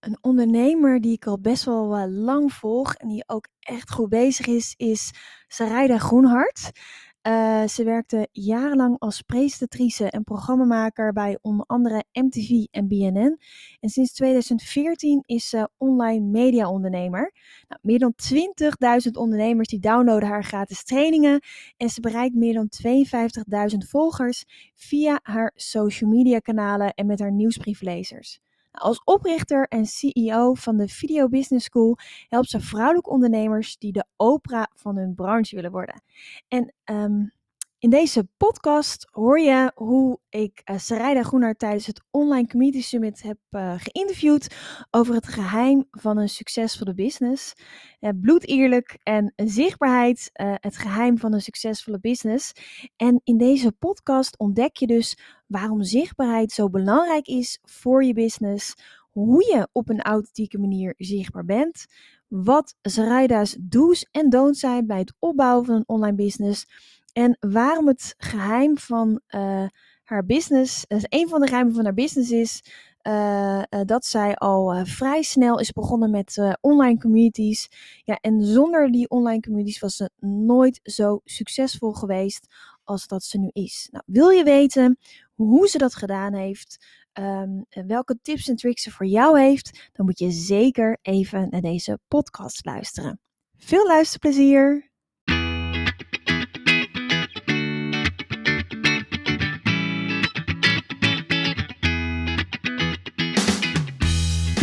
Een ondernemer die ik al best wel uh, lang volg en die ook echt goed bezig is, is Sarayda Groenhart. Uh, ze werkte jarenlang als presentatrice en programmamaker bij onder andere MTV en BNN. En sinds 2014 is ze online mediaondernemer. Nou, meer dan 20.000 ondernemers die downloaden haar gratis trainingen. En ze bereikt meer dan 52.000 volgers via haar social media kanalen en met haar nieuwsbrieflezers. Als oprichter en CEO van de Video Business School helpt ze vrouwelijke ondernemers die de Oprah van hun branche willen worden. En um, in deze podcast hoor je hoe ik uh, Sarayda Groener tijdens het Online Community Summit heb uh, geïnterviewd over het geheim van een succesvolle business. Uh, bloed eerlijk en zichtbaarheid, het geheim van een succesvolle business. En in deze podcast ontdek je dus waarom zichtbaarheid zo belangrijk is voor je business, hoe je op een authentieke manier zichtbaar bent, wat Sarayda's do's en don'ts zijn bij het opbouwen van een online business en waarom het geheim van uh, haar business, dus een van de geheimen van haar business is, uh, dat zij al vrij snel is begonnen met online communities. Ja, en zonder die online communities was ze nooit zo succesvol geweest als dat ze nu is. Nou, wil je weten hoe ze dat gedaan heeft, um, welke tips en tricks ze voor jou heeft, dan moet je zeker even naar deze podcast luisteren. Veel luisterplezier!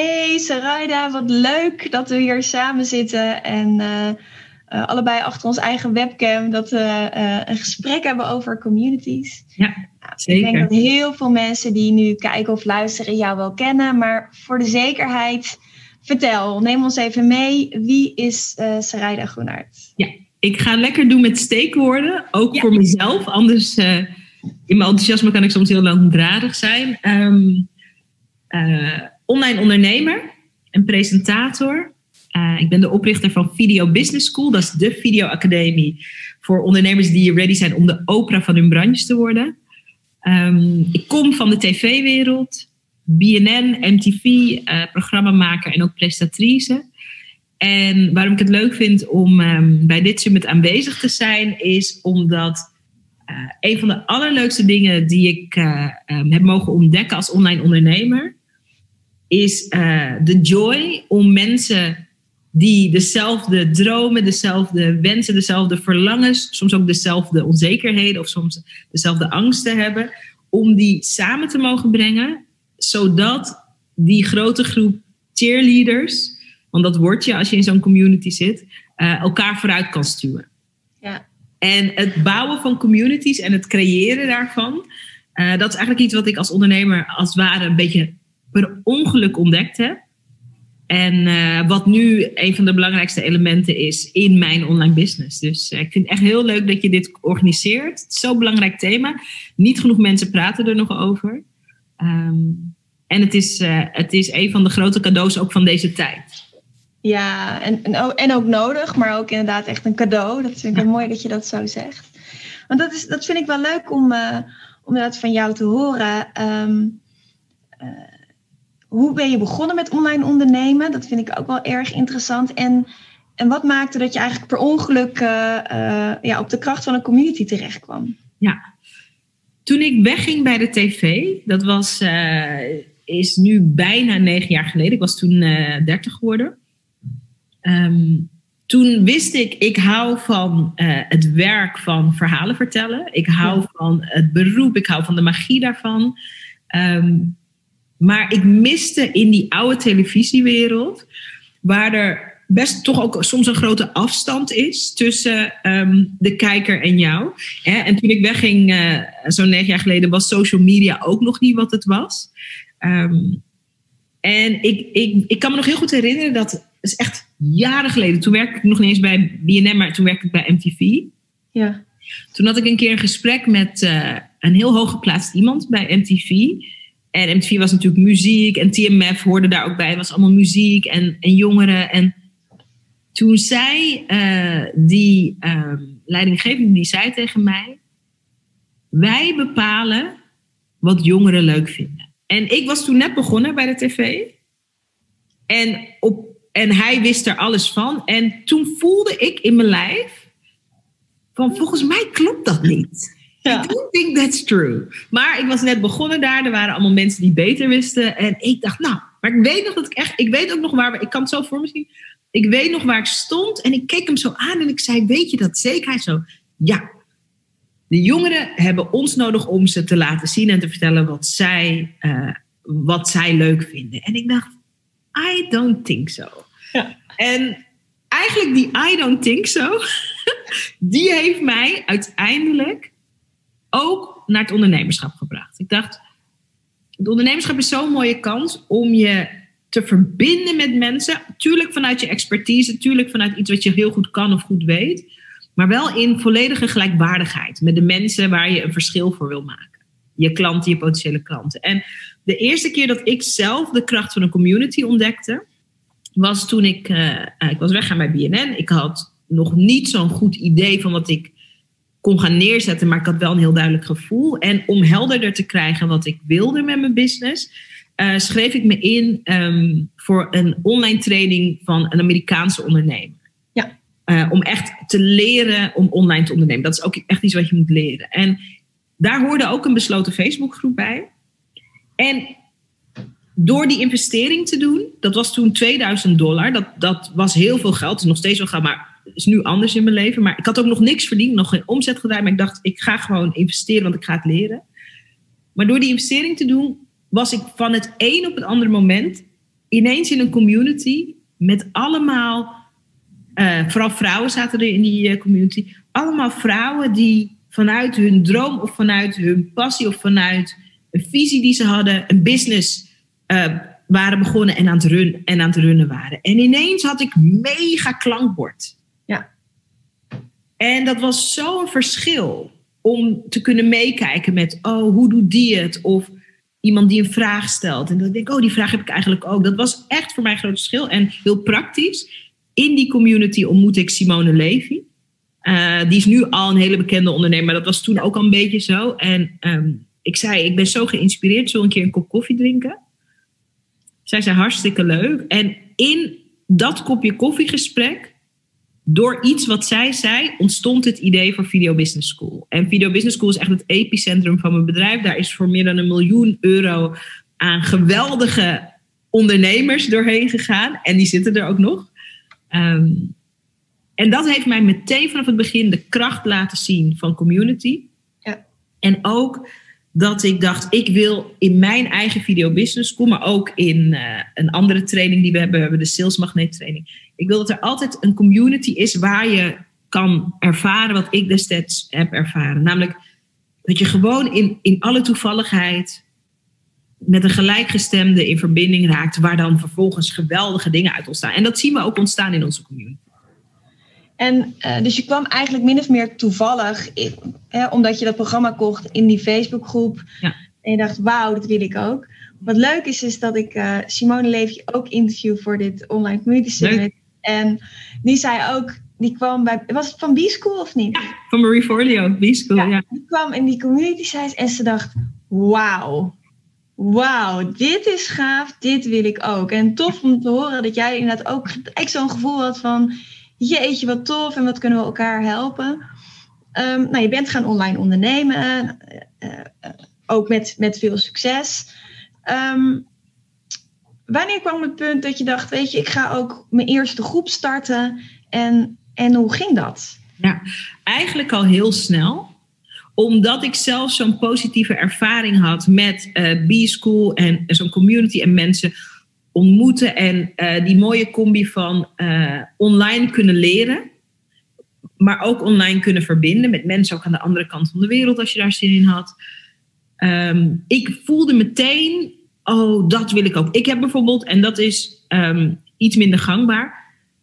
Hey Sarayda, wat leuk dat we hier samen zitten en uh, uh, allebei achter ons eigen webcam dat we uh, een gesprek hebben over communities. Ja, zeker. Ik denk dat heel veel mensen die nu kijken of luisteren jou wel kennen, maar voor de zekerheid, vertel, neem ons even mee. Wie is Sarayda Groenhart? Ja, ik ga lekker doen met steekwoorden, ook ja. voor mezelf. Anders in mijn enthousiasme kan ik soms heel langdradig zijn. Um, online ondernemer en presentator. Uh, ik ben de oprichter van Video Business School. Dat is de videoacademie voor ondernemers die ready zijn om de Oprah van hun branche te worden. Um, ik kom van de tv-wereld, BNN, MTV, uh, programmamaker en ook presentatrice. En waarom ik het leuk vind om um, bij dit summit aanwezig te zijn, is omdat uh, een van de allerleukste dingen die ik um, heb mogen ontdekken als online ondernemer, is uh, de joy om mensen die dezelfde dromen, dezelfde wensen, dezelfde verlangens, soms ook dezelfde onzekerheden of soms dezelfde angsten hebben, om die samen te mogen brengen, zodat die grote groep cheerleaders, want dat word je als je in zo'n community zit, uh, elkaar vooruit kan stuwen. Ja. En het bouwen van communities en het creëren daarvan, uh, dat is eigenlijk iets wat ik als ondernemer als het ware een beetje per ongeluk ontdekt heb. En uh, wat nu een van de belangrijkste elementen is in mijn online business. Dus uh, ik vind het echt heel leuk dat je dit organiseert. Het is zo'n belangrijk thema. Niet genoeg mensen praten er nog over. Um, en het is, uh, het is een van de grote cadeaus ook van deze tijd. Ja, en, en, ook, en ook nodig, maar ook inderdaad echt een cadeau. Dat vind ik ja. mooi dat je dat zo zegt. Want dat, is, dat vind ik wel leuk om, om inderdaad van jou te horen. Um, hoe ben je begonnen met online ondernemen? Dat vind ik ook wel erg interessant. En, en wat maakte dat je eigenlijk per ongeluk uh, uh, ja, op de kracht van een community terecht kwam? Ja, toen ik wegging bij de tv, dat was, uh, is nu bijna negen jaar geleden. Ik was toen dertig geworden. Um, toen wist ik, ik hou van het werk van verhalen vertellen. Ik hou ja. van het beroep, ik hou van de magie daarvan. Um, maar ik miste in die oude televisiewereld, waar er best toch ook soms een grote afstand is tussen ehm, de kijker en jou. Hè? En toen ik wegging, uh, zo'n negen jaar geleden, was social media ook nog niet wat het was. Ehm, en ik, ik, ik kan me nog heel goed herinneren dat, is echt jaren geleden, toen werkte ik nog niet eens bij BNM, maar toen werkte ik bij MTV. Ja. Toen had ik een keer een gesprek met uh, een heel hooggeplaatst iemand bij MTV. En MTV was natuurlijk muziek en TMF hoorde daar ook bij. Het was allemaal muziek en, en jongeren. En toen zei uh, die uh, leidinggevende, die zei tegen mij... Wij bepalen wat jongeren leuk vinden. En ik was toen net begonnen bij de tv. En, op, en hij wist er alles van. En toen voelde ik in mijn lijf... van volgens mij klopt dat niet. Ja. I don't think that's true. Maar ik was net begonnen daar. Er waren allemaal mensen die beter wisten. En ik dacht, nou, maar ik weet nog dat ik echt... Ik weet ook nog waar... Ik kan het zo voor me zien. Ik weet nog waar ik stond. En ik keek hem zo aan en ik zei, weet je dat zeker? Hij zo, ja. De jongeren hebben ons nodig om ze te laten zien en te vertellen wat zij, uh, wat zij leuk vinden. En ik dacht, I don't think so. Ja. En eigenlijk die I don't think so, die heeft mij uiteindelijk ook naar het ondernemerschap gebracht. Ik dacht, het ondernemerschap is zo'n mooie kans om je te verbinden met mensen. Tuurlijk vanuit je expertise, tuurlijk vanuit iets wat je heel goed kan of goed weet. Maar wel in volledige gelijkwaardigheid met de mensen waar je een verschil voor wil maken. Je klanten, je potentiële klanten. En de eerste keer dat ik zelf de kracht van een community ontdekte, was toen ik, uh, ik was weggaan bij BNN. Ik had nog niet zo'n goed idee van wat ik kon gaan neerzetten, maar ik had wel een heel duidelijk gevoel. En om helderder te krijgen wat ik wilde met mijn business, uh, schreef ik me in um, voor een online training van een Amerikaanse ondernemer. Ja. Uh, om echt te leren om online te ondernemen. Dat is ook echt iets wat je moet leren. En daar hoorde ook een besloten Facebookgroep bij. En door die investering te doen, dat was toen 2000 dollar. Dat, dat was heel veel geld. Is nog steeds wel geld, maar is nu anders in mijn leven. Maar ik had ook nog niks verdiend, nog geen omzet gedaan. Maar ik dacht, ik ga gewoon investeren, want ik ga het leren. Maar door die investering te doen, was ik van het een op het andere moment ineens in een community met allemaal, uh, vooral vrouwen zaten er in die uh, community, allemaal vrouwen die vanuit hun droom of vanuit hun passie of vanuit een visie die ze hadden, een business uh, waren begonnen en aan, het run, en aan het runnen waren. En ineens had ik mega klankbord. En dat was zo'n verschil om te kunnen meekijken met, oh, hoe doet die het? Of iemand die een vraag stelt. En dan denk ik, oh, die vraag heb ik eigenlijk ook. Dat was echt voor mij een groot verschil. En heel praktisch. In die community ontmoet ik Simone Levy. Uh, die is nu al een hele bekende ondernemer. Maar dat was toen ook al een beetje zo. En um, ik zei, ik ben zo geïnspireerd. Zullen een keer een kop koffie drinken? Zij zei, hartstikke leuk. En in dat kopje koffiegesprek door iets wat zij zei, ontstond het idee voor Video Business School. En Video Business School is echt het epicentrum van mijn bedrijf. Daar is voor meer dan een miljoen euro aan geweldige ondernemers doorheen gegaan. En die zitten er ook nog. Um, en dat heeft mij meteen vanaf het begin de kracht laten zien van community. Ja. En ook dat ik dacht, ik wil in mijn eigen video business school, maar ook in uh, een andere training die we hebben, we hebben de Sales Magnet training. Ik wil dat er altijd een community is waar je kan ervaren wat ik destijds heb ervaren. Namelijk dat je gewoon in, in alle toevalligheid met een gelijkgestemde in verbinding raakt, waar dan vervolgens geweldige dingen uit ontstaan. En dat zien we ook ontstaan in onze community. En uh, dus je kwam eigenlijk min of meer toevallig, in, hè, omdat je dat programma kocht in die Facebookgroep. Ja. En je dacht, wauw, dat wil ik ook. Wat leuk is, is dat ik uh, Simone Leefje ook interview voor dit online community summit. Leuk. En die zei ook, die kwam bij, was het van B-School of niet? Ja, van Marie Forleo, B-School, ja, ja. Die kwam in die community site en ze dacht, wauw, wauw, dit is gaaf, dit wil ik ook. En tof om te horen dat jij inderdaad ook echt zo'n gevoel had van, jeetje, wat tof en wat kunnen we elkaar helpen. Um, nou, je bent gaan online ondernemen, uh, uh, ook met, met veel succes. Um, wanneer kwam het punt dat je dacht, weet je, ik ga ook mijn eerste groep starten en, en hoe ging dat? Ja, eigenlijk al heel snel omdat ik zelf zo'n positieve ervaring had met uh, B-School en zo'n community en mensen ontmoeten en eh, die mooie combi van eh, online kunnen leren, maar ook online kunnen verbinden met mensen ook aan de andere kant van de wereld als je daar zin in had. Ehm, ik voelde meteen, oh, dat wil ik ook. Ik heb bijvoorbeeld, en dat is ehm, iets minder gangbaar.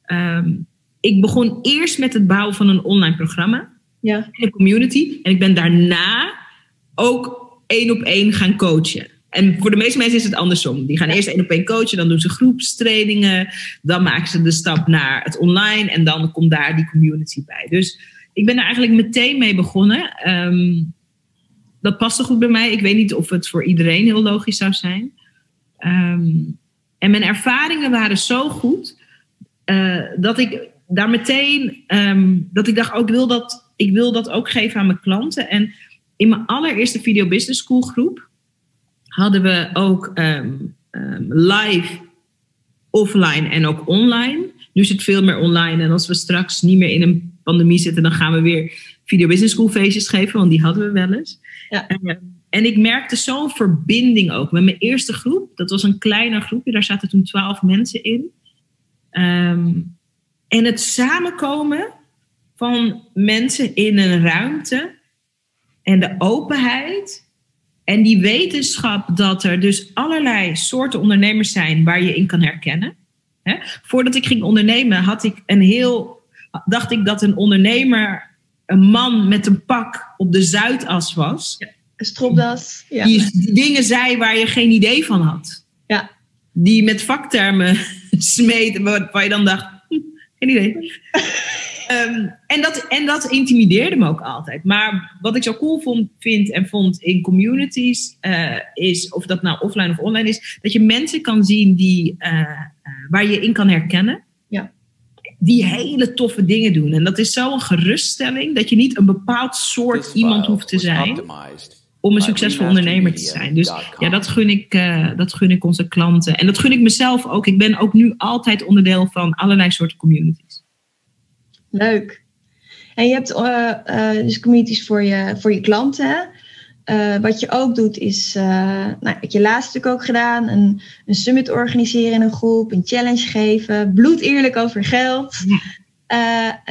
Ehm, ik begon eerst met het bouwen van een online programma. Ja. In een community. En ik ben daarna ook één op één gaan coachen. En voor de meeste mensen is het andersom. Die gaan eerst één op één coachen, dan doen ze groepstrainingen, dan maken ze de stap naar het online en dan komt daar die community bij. Dus ik ben er eigenlijk meteen mee begonnen. Ehm, dat paste goed bij mij. Ik weet niet of het voor iedereen heel logisch zou zijn. Ehm, en mijn ervaringen waren zo goed uh, dat ik daar meteen, um, dat ik dacht, ook oh, wil dat, ik wil dat ook geven aan mijn klanten. En in mijn allereerste Video Business School groep hadden we ook um, um, live, offline en ook online. Nu het veel meer online. En als we straks niet meer in een pandemie zitten, dan gaan we weer Video Business School feestjes geven, want die hadden we wel eens. Ja. Uh, en ik merkte zo'n verbinding ook met mijn eerste groep. Dat was een kleiner groepje, daar zaten toen twaalf mensen in. Um, en het samenkomen van mensen in een ruimte en de openheid en die wetenschap dat er dus allerlei soorten ondernemers zijn waar je in kan herkennen. Hè? Voordat ik ging ondernemen had ik een heel, dacht ik dat een ondernemer een man met een pak op de Zuidas was. Ja, een stropdas. Ja. Die, die dingen zei waar je geen idee van had. Ja. Die met vaktermen smeet, waar je dan dacht, hm, geen idee. um, en, dat, en dat intimideerde me ook altijd. Maar wat ik zo cool vond, vind en vond in communities, uh, is, of dat nou offline of online is, dat je mensen kan zien die, uh, uh, waar je in kan herkennen. Ja. Die hele toffe dingen doen. En dat is zo'n geruststelling dat je niet een bepaald soort iemand hoeft te zijn om een succesvol ondernemer te zijn. Dus ja, dat gun, ik, uh, dat gun ik onze klanten. En dat gun ik mezelf ook. Ik ben ook nu altijd onderdeel van allerlei soorten communities. Leuk. En je hebt uh, uh, dus communities voor je, voor je klanten. wat je ook doet is, nou, wat je laatst natuurlijk ook gedaan, een, een summit organiseren in een groep, een challenge geven, bloed eerlijk over geld. Ja.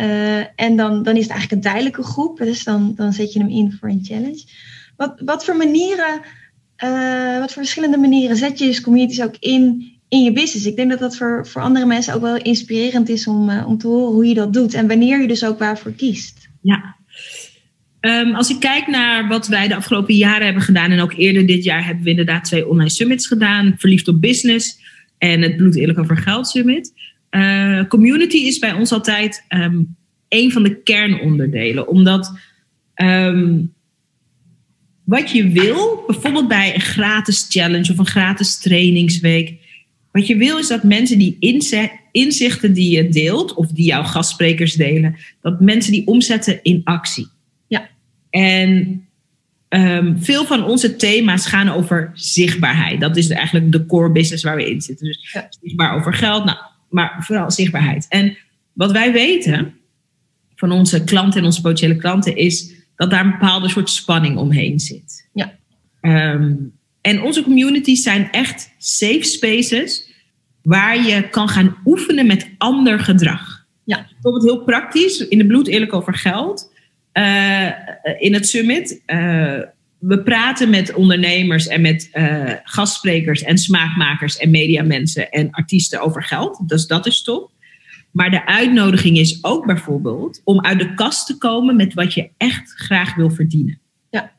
en dan, dan is het eigenlijk een tijdelijke groep, dus dan, dan zet je hem in voor een challenge. Wat, wat voor manieren, wat voor verschillende manieren zet je dus communities ook in, in je business? Ik denk dat dat voor, voor andere mensen ook wel inspirerend is om, uh, om te horen hoe je dat doet en wanneer je dus ook waarvoor kiest. Ja. Um, als ik kijk naar wat wij de afgelopen jaren hebben gedaan en ook eerder dit jaar hebben we inderdaad twee online summits gedaan. Verliefd op business en het Bloed Eerlijk Over Geld Summit. Uh, community is bij ons altijd um, een van de kernonderdelen. Omdat um, wat je wil, bijvoorbeeld bij een gratis challenge of een gratis trainingsweek. Wat je wil is dat mensen die inzichten die je deelt, of die jouw gastsprekers delen, dat mensen die omzetten in actie. Ja. En um, veel van onze thema's gaan over zichtbaarheid. Dat is eigenlijk de core business waar we in zitten. Dus ja. zichtbaar over geld, nou, maar vooral zichtbaarheid. En wat wij weten van onze klanten en onze potentiële klanten is dat daar een bepaalde soort spanning omheen zit. Ja. Um, en onze communities zijn echt safe spaces waar je kan gaan oefenen met ander gedrag. Ja. Bijvoorbeeld heel praktisch, in de bloed eerlijk over geld. Uh, in het summit. Uh, we praten met ondernemers en met uh, gastsprekers en smaakmakers en mediamensen en artiesten over geld. Dus dat is top. Maar de uitnodiging is ook bijvoorbeeld om uit de kast te komen met wat je echt graag wil verdienen. Ja.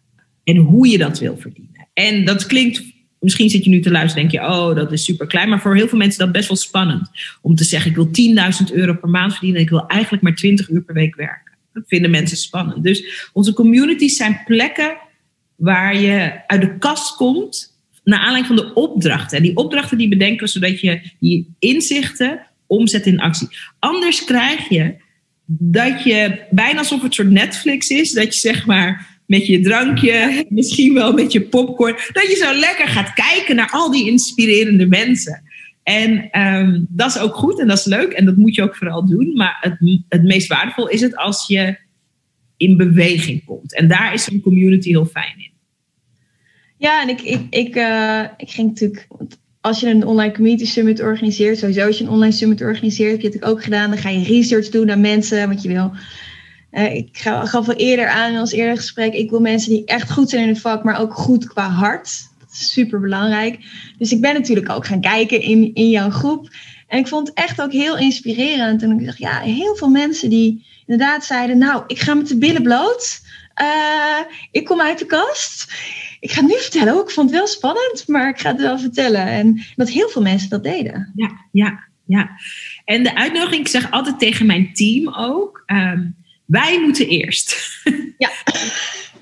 En hoe je dat wil verdienen. En dat klinkt, misschien zit je nu te luisteren en denk je, oh, dat is super klein. Maar voor heel veel mensen is dat best wel spannend. Om te zeggen, ik wil 10.000 euro per maand verdienen en ik wil eigenlijk maar 20 uur per week werken. Dat vinden mensen spannend. Dus onze communities zijn plekken waar je uit de kast komt naar aanleiding van de opdrachten. En die opdrachten die bedenken zodat je die inzichten omzet in actie. Anders krijg je dat je bijna alsof het soort Netflix is, dat je zeg maar met je drankje, misschien wel met je popcorn, dat je zo lekker gaat kijken naar al die inspirerende mensen. En um, dat is ook goed en dat is leuk en dat moet je ook vooral doen. Maar het, het meest waardevol is het als je in beweging komt. En daar is een community heel fijn in. Ja, en ik, ik, ik, uh, ik ging natuurlijk als je een online community summit organiseert, sowieso als je een online summit organiseert, heb je het ook gedaan, dan ga je research doen naar mensen, want je wil. Ik gaf al eerder aan in ons eerder gesprek, ik wil mensen die echt goed zijn in het vak, maar ook goed qua hart. Dat is super belangrijk. Dus ik ben natuurlijk ook gaan kijken in, in jouw groep. En ik vond het echt ook heel inspirerend. En ik dacht, ja, heel veel mensen die inderdaad zeiden, nou, ik ga met de billen bloot. Uh, ik kom uit de kast. Ik ga het nu vertellen ook. Ik vond het wel spannend, maar ik ga het wel vertellen. En dat heel veel mensen dat deden. Ja, ja, ja. En de uitnodiging, ik zeg altijd tegen mijn team ook. Um, wij moeten eerst. Ja.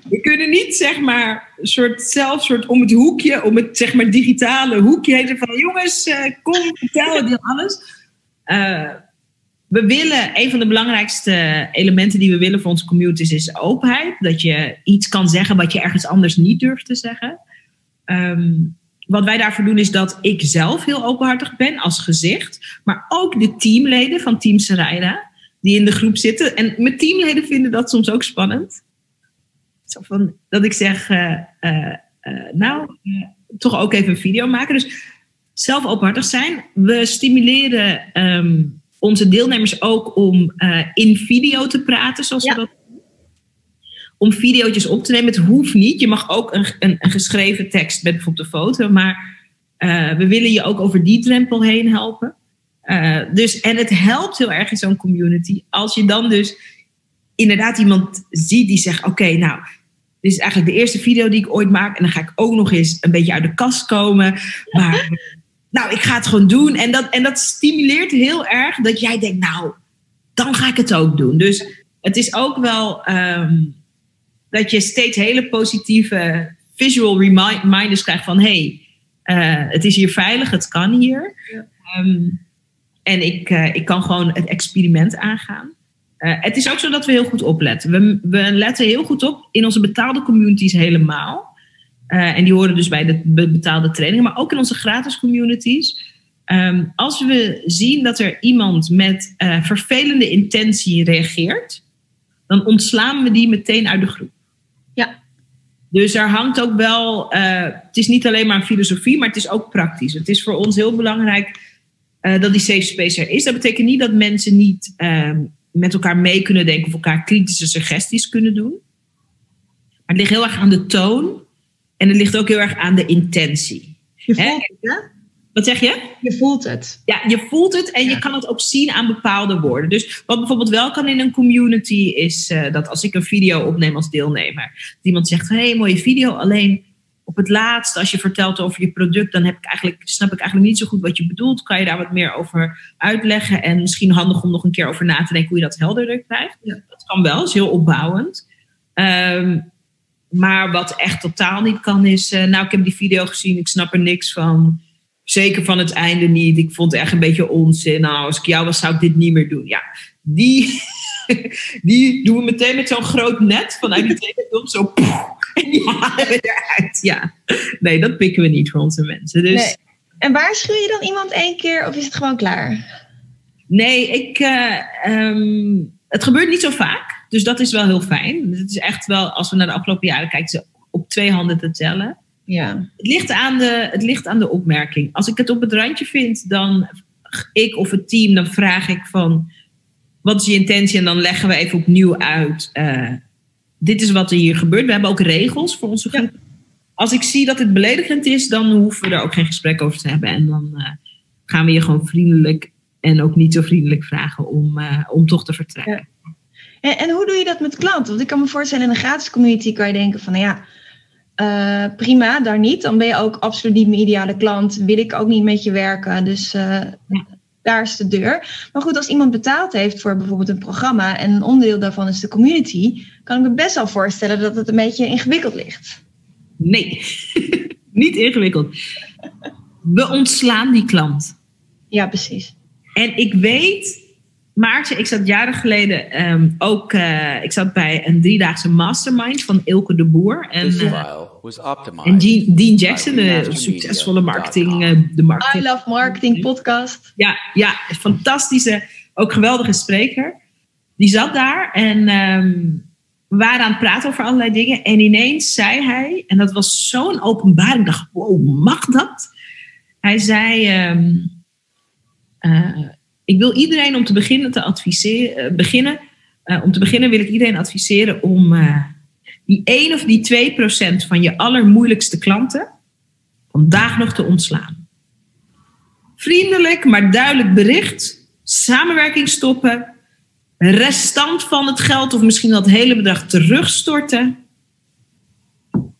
We kunnen niet zeg maar soort zelf soort om het hoekje, om het zeg maar digitale hoekje heen van jongens, uh, kom vertel dit alles. Uh, we willen, een van de belangrijkste elementen die we willen voor onze communities is openheid. Dat je iets kan zeggen wat je ergens anders niet durft te zeggen. Um, wat wij daarvoor doen is dat ik zelf heel openhartig ben als gezicht. Maar ook de teamleden van Team Sarayda die in de groep zitten. En mijn teamleden vinden dat soms ook spannend. Zo van, dat ik zeg, uh, uh, uh, nou, toch ook even een video maken. Dus zelf openhartig zijn. We stimuleren um, onze deelnemers ook om in video te praten, zoals ja. we dat Om video's op te nemen. Het hoeft niet. Je mag ook een, een, een geschreven tekst met bijvoorbeeld een foto. Maar uh, we willen je ook over die drempel heen helpen. Uh, dus, en het helpt heel erg in zo'n community. Als je dan dus inderdaad iemand ziet die zegt: Oké, okay, nou, dit is eigenlijk de eerste video die ik ooit maak. En dan ga ik ook nog eens een beetje uit de kast komen. Maar nou, ik ga het gewoon doen. En dat, en dat stimuleert heel erg dat jij denkt, nou, dan ga ik het ook doen. Dus het is ook wel um, dat je steeds hele positieve visual reminders krijgt van, hey, uh, het is hier veilig, het kan hier. Ja. Um, en ik, uh, ik kan gewoon het experiment aangaan. Uh, het is ook zo dat we heel goed opletten. We, we letten heel goed op in onze betaalde communities helemaal. Uh, en die horen dus bij de betaalde trainingen, maar ook in onze gratis communities. Um, als we zien dat er iemand met uh, vervelende intentie reageert, dan ontslaan we die meteen uit de groep. Ja. Dus er hangt ook wel, uh, het is niet alleen maar filosofie, maar het is ook praktisch. Het is voor ons heel belangrijk dat die safe space er is. Dat betekent niet dat mensen niet um, met elkaar mee kunnen denken of elkaar kritische suggesties kunnen doen. Maar het ligt heel erg aan de toon en het ligt ook heel erg aan de intentie. Je voelt het, hè? Wat zeg je? Je voelt het. Ja, je voelt het en ja. je kan het ook zien aan bepaalde woorden. Dus wat bijvoorbeeld wel kan in een community is uh, dat als ik een video opneem als deelnemer, dat iemand zegt: hé, hey, mooie video, alleen op het laatst, als je vertelt over je product, dan heb ik eigenlijk, snap ik eigenlijk niet zo goed wat je bedoelt. Kan je daar wat meer over uitleggen? En misschien handig om nog een keer over na te denken hoe je dat helderder krijgt. Ja. Dat kan wel, is heel opbouwend. Um, maar wat echt totaal niet kan is, uh, nou ik heb die video gezien, ik snap er niks van. Zeker van het einde niet. Ik vond het echt een beetje onzin. Nou, als ik jou was, zou ik dit niet meer doen. Ja, die, die doen we meteen met zo'n groot net vanuit die tekenfilm. Zo, en die halen we eruit. Ja, nee, dat pikken we niet voor onze mensen. Dus, nee. En waarschuw je dan iemand één keer of is het gewoon klaar? Nee, ik, uh, um, het gebeurt niet zo vaak. Dus dat is wel heel fijn. Het is echt wel, als we naar de afgelopen jaren kijken, op twee handen te tellen. Ja. Het, ligt aan de, het ligt aan de opmerking. Als ik het op het randje vind, dan ik of het team, dan vraag ik van wat is je intentie? En dan leggen we even opnieuw uit. Uh, dit is wat er hier gebeurt. We hebben ook regels voor onze groep. Ja. Als ik zie dat het beledigend is, dan hoeven we er ook geen gesprek over te hebben. En dan uh, gaan we je gewoon vriendelijk en ook niet zo vriendelijk vragen om, uh, om toch te vertrekken. Ja. En, en, hoe doe je dat met klanten? Want ik kan me voorstellen, in een gratis community kan je denken van, nou ja, uh, prima, daar niet. Dan ben je ook absoluut niet mijn ideale klant. Wil ik ook niet met je werken. Dus uh, ja. Daar is de deur. Maar goed, als iemand betaald heeft voor bijvoorbeeld een programma en een onderdeel daarvan is de community, kan ik me best wel voorstellen dat het een beetje ingewikkeld ligt. Nee, niet ingewikkeld. We ontslaan die klant. Ja, precies. En ik weet Maartje, ik zat jaren geleden um, ook. Uh, ik zat bij een driedaagse mastermind van Ilke de Boer. En, uh, en Dean, Dean Jackson, de succesvolle marketing. Uh, de marketing. I Love Marketing podcast. Ja, ja, fantastische, ook geweldige spreker. Die zat daar en um, we waren aan het praten over allerlei dingen. En ineens zei hij, en dat was zo'n openbaring, ik dacht, wow, mag dat? Hij zei: ehm, eh, Ik wil iedereen om te beginnen te adviseren. eh, beginnen, eh, om te beginnen wil ik iedereen adviseren om eh, die 1 of die 2 procent van je allermoeilijkste klanten vandaag nog te ontslaan. Vriendelijk, maar duidelijk bericht. Samenwerking stoppen. Restant van het geld of misschien dat hele bedrag terugstorten.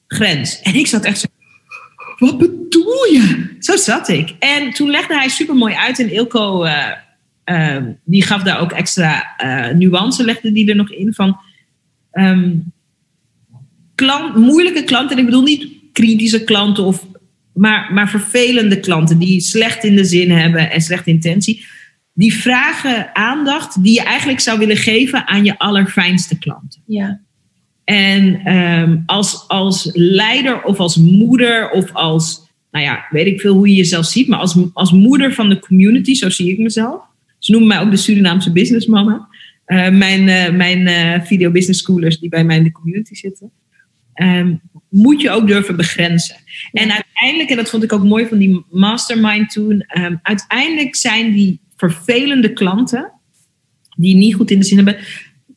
Grens. En ik zat echt zo. Wat bedoel je? Zo zat ik. En toen legde hij super mooi uit. En Ilko, eh, die gaf daar ook extra eh, nuance, legde die er nog in. Van ehm, klant, moeilijke klanten. En ik bedoel niet kritische klanten, of, maar, maar vervelende klanten die slecht in de zin hebben en slechte intentie. Die vragen aandacht die je eigenlijk zou willen geven aan je allerfijnste klanten. Ja. En ehm, als, als leider of als moeder of als, nou ja, weet ik veel hoe je jezelf ziet, maar als, als moeder van de community, zo zie ik mezelf. Ze noemen mij ook de Surinaamse businessmama. Uh, mijn uh, mijn uh, video business schoolers die bij mij in de community zitten. Um, moet je ook durven begrenzen. En uiteindelijk, en dat vond ik ook mooi van die mastermind toen, um, uiteindelijk zijn die vervelende klanten, die niet goed in de zin hebben,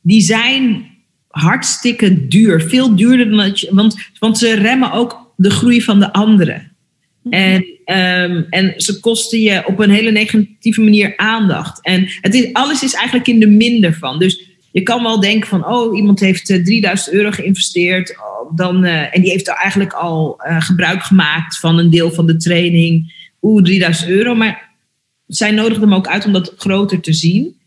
die zijn hartstikke duur. Veel duurder dan dat je. Want, want ze remmen ook de groei van de anderen. En, um, en ze kosten je op een hele negatieve manier aandacht. En het is, alles is eigenlijk in de minder van. Dus je kan wel denken van, oh, iemand heeft uh, 3000 euro geïnvesteerd. Oh, dan, uh, en die heeft er eigenlijk al uh, gebruik gemaakt van een deel van de training. Oeh, 3000 euro. Maar zij nodigden hem ook uit om dat groter te zien.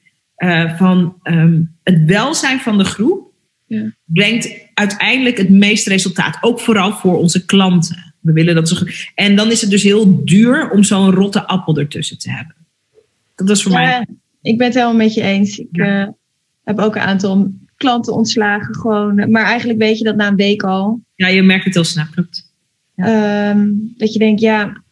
Van um, het welzijn van de groep ja. brengt uiteindelijk het meeste resultaat. Ook vooral voor onze klanten. We willen dat ze. En dan is het dus heel duur om zo'n rotte appel ertussen te hebben. Dat is voor ja, mij. Ik ben het helemaal met je eens. Ik ja. uh, heb ook een aantal klanten ontslagen, gewoon. Maar eigenlijk weet je dat na een week al. Ja, je merkt het heel snel, klopt. Ja. Um, dat je denkt, ja,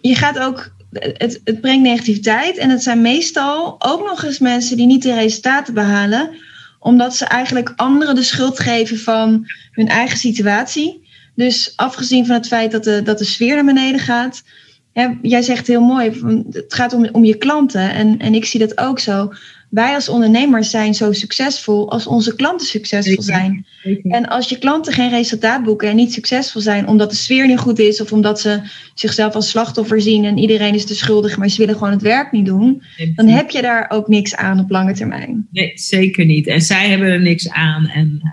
je gaat ook. Het, het brengt negativiteit. En het zijn meestal ook nog eens mensen die niet de resultaten behalen omdat ze eigenlijk anderen de schuld geven van hun eigen situatie. Dus afgezien van het feit dat de, dat de sfeer naar beneden gaat. Hè, jij zegt heel mooi, het gaat om, om je klanten. En, en ik zie dat ook zo. Wij als ondernemers zijn zo succesvol als onze klanten succesvol zijn. En als je klanten geen resultaat boeken en niet succesvol zijn omdat de sfeer niet goed is of omdat ze zichzelf als slachtoffer zien en iedereen is te schuldig, maar ze willen gewoon het werk niet doen, dan heb je daar ook niks aan op lange termijn. Nee, zeker niet. En zij hebben er niks aan. En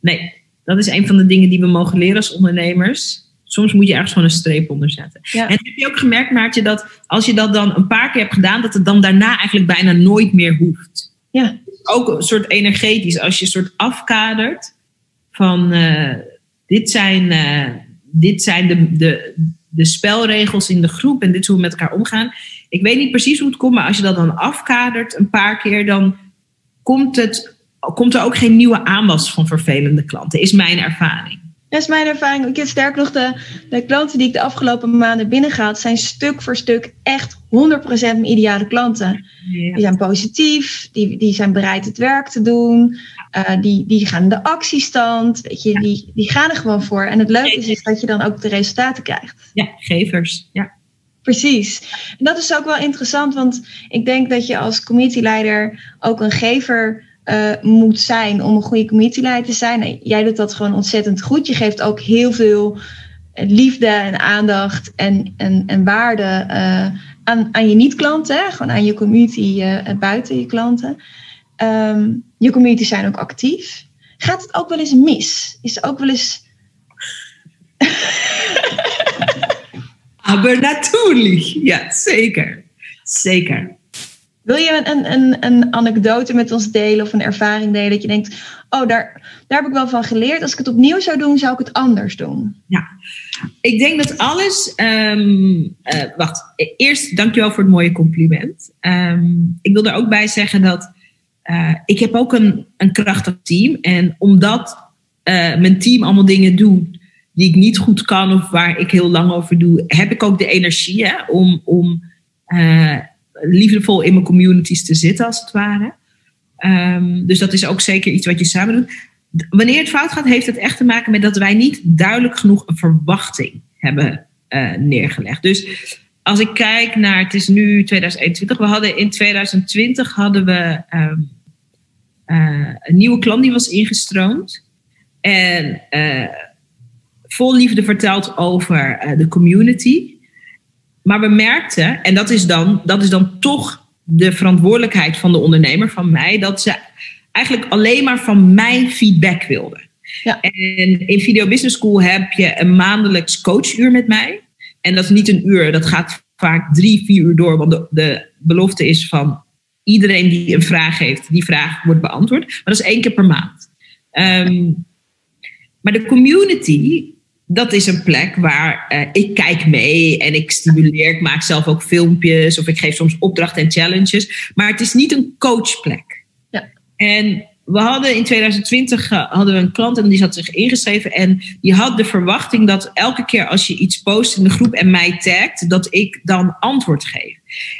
nee, dat is een van de dingen die we mogen leren als ondernemers. Soms moet je ergens gewoon een streep onder zetten. Ja. En heb je ook gemerkt, Maartje, dat als je dat dan een paar keer hebt gedaan, dat het dan daarna eigenlijk bijna nooit meer hoeft. Ja. Ook een soort energetisch, als je een soort afkadert van uh, dit zijn, uh, dit zijn de, de, de spelregels in de groep en dit is hoe we met elkaar omgaan. Ik weet niet precies hoe het komt, maar als je dat dan afkadert een paar keer, dan komt, het, komt er ook geen nieuwe aanwas van vervelende klanten, is mijn ervaring. Dat is mijn ervaring. Ik heb sterk nog de, de klanten die ik de afgelopen maanden binnengehaald, zijn stuk voor stuk echt 100% mijn ideale klanten. Ja. Die zijn positief, die, die zijn bereid het werk te doen, uh, die, die gaan de actiestand, weet je, die, die gaan er gewoon voor. En het leuke is, is dat je dan ook de resultaten krijgt. Ja, gevers. Ja. Precies. En dat is ook wel interessant, want ik denk dat je als committeeleider ook een gever uh, moet zijn om een goede committeeleider te zijn. Jij doet dat gewoon ontzettend goed. Je geeft ook heel veel liefde en aandacht en, en, en waarde uh, aan, aan je niet-klanten. Gewoon aan je community buiten je klanten. Um, je communities zijn ook actief. Gaat het ook wel eens mis? Is er ook wel eens... Aber natuurlijk. Ja, zeker. Zeker. Wil je een, een, een anekdote met ons delen of een ervaring delen dat je denkt, oh, daar, daar heb ik wel van geleerd. Als ik het opnieuw zou doen, zou ik het anders doen. Ja, ik denk dat alles. Um, uh, wacht, eerst dankjewel voor het mooie compliment. Um, ik wil er ook bij zeggen dat uh, ik heb ook een, een krachtig team. En omdat uh, mijn team allemaal dingen doet die ik niet goed kan of waar ik heel lang over doe, heb ik ook de energie hè, om. om liefdevol in mijn communities te zitten, als het ware. Um, dus dat is ook zeker iets wat je samen doet. Wanneer het fout gaat, heeft het echt te maken met dat wij niet duidelijk genoeg een verwachting hebben uh, neergelegd. Dus als ik kijk naar, het is nu 2021, we hadden in 2020 hadden we ehm, eh, een nieuwe klant die was ingestroomd. En uh, vol liefde verteld over de community. Maar we merkten, en dat is, dan, dat is dan toch de verantwoordelijkheid van de ondernemer, van mij, dat ze eigenlijk alleen maar van mij feedback wilden. Ja. En in Video Business School heb je een maandelijks coachuur met mij. En dat is niet een uur, dat gaat vaak drie, vier uur door. Want de, de belofte is van iedereen die een vraag heeft, die vraag wordt beantwoord. Maar dat is één keer per maand. Um, maar de community, dat is een plek waar uh, ik kijk mee en ik stimuleer. Ik maak zelf ook filmpjes of ik geef soms opdrachten en challenges. Maar het is niet een coachplek. Ja. En we hadden in 2020 uh, hadden we een klant en die had zich ingeschreven. En die had de verwachting dat elke keer als je iets post in de groep en mij tagt, dat ik dan antwoord geef.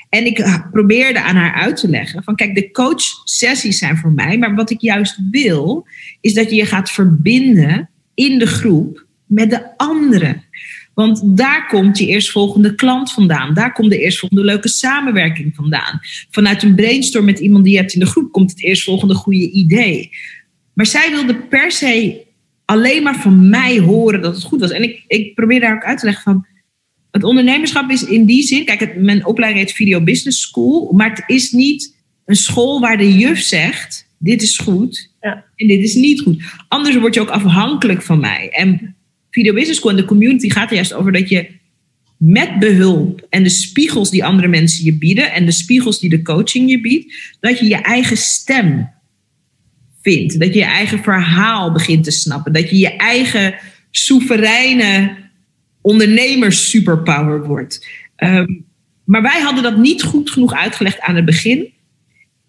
En ik probeerde aan haar uit te leggen van kijk, de coach sessies zijn voor mij. Maar wat ik juist wil, is dat je je gaat verbinden in de groep met de anderen. Want daar komt je eerstvolgende klant vandaan. Daar komt de eerstvolgende leuke samenwerking vandaan. Vanuit een brainstorm met iemand die je hebt in de groep komt het eerstvolgende goede idee. Maar zij wilde per se alleen maar van mij horen dat het goed was. En ik, ik probeer daar ook uit te leggen van. Het ondernemerschap is in die zin. Kijk, het, mijn opleiding heet Video Business School. Maar het is niet een school waar de juf zegt: dit is goed ja. en dit is niet goed. Anders word je ook afhankelijk van mij. En Video Business School en de community gaat er juist over dat je met behulp en de spiegels die andere mensen je bieden en de spiegels die de coaching je biedt, dat je je eigen stem vindt. Dat je je eigen verhaal begint te snappen. Dat je je eigen soevereine ondernemers superpower wordt. Um, maar wij hadden dat niet goed genoeg uitgelegd aan het begin.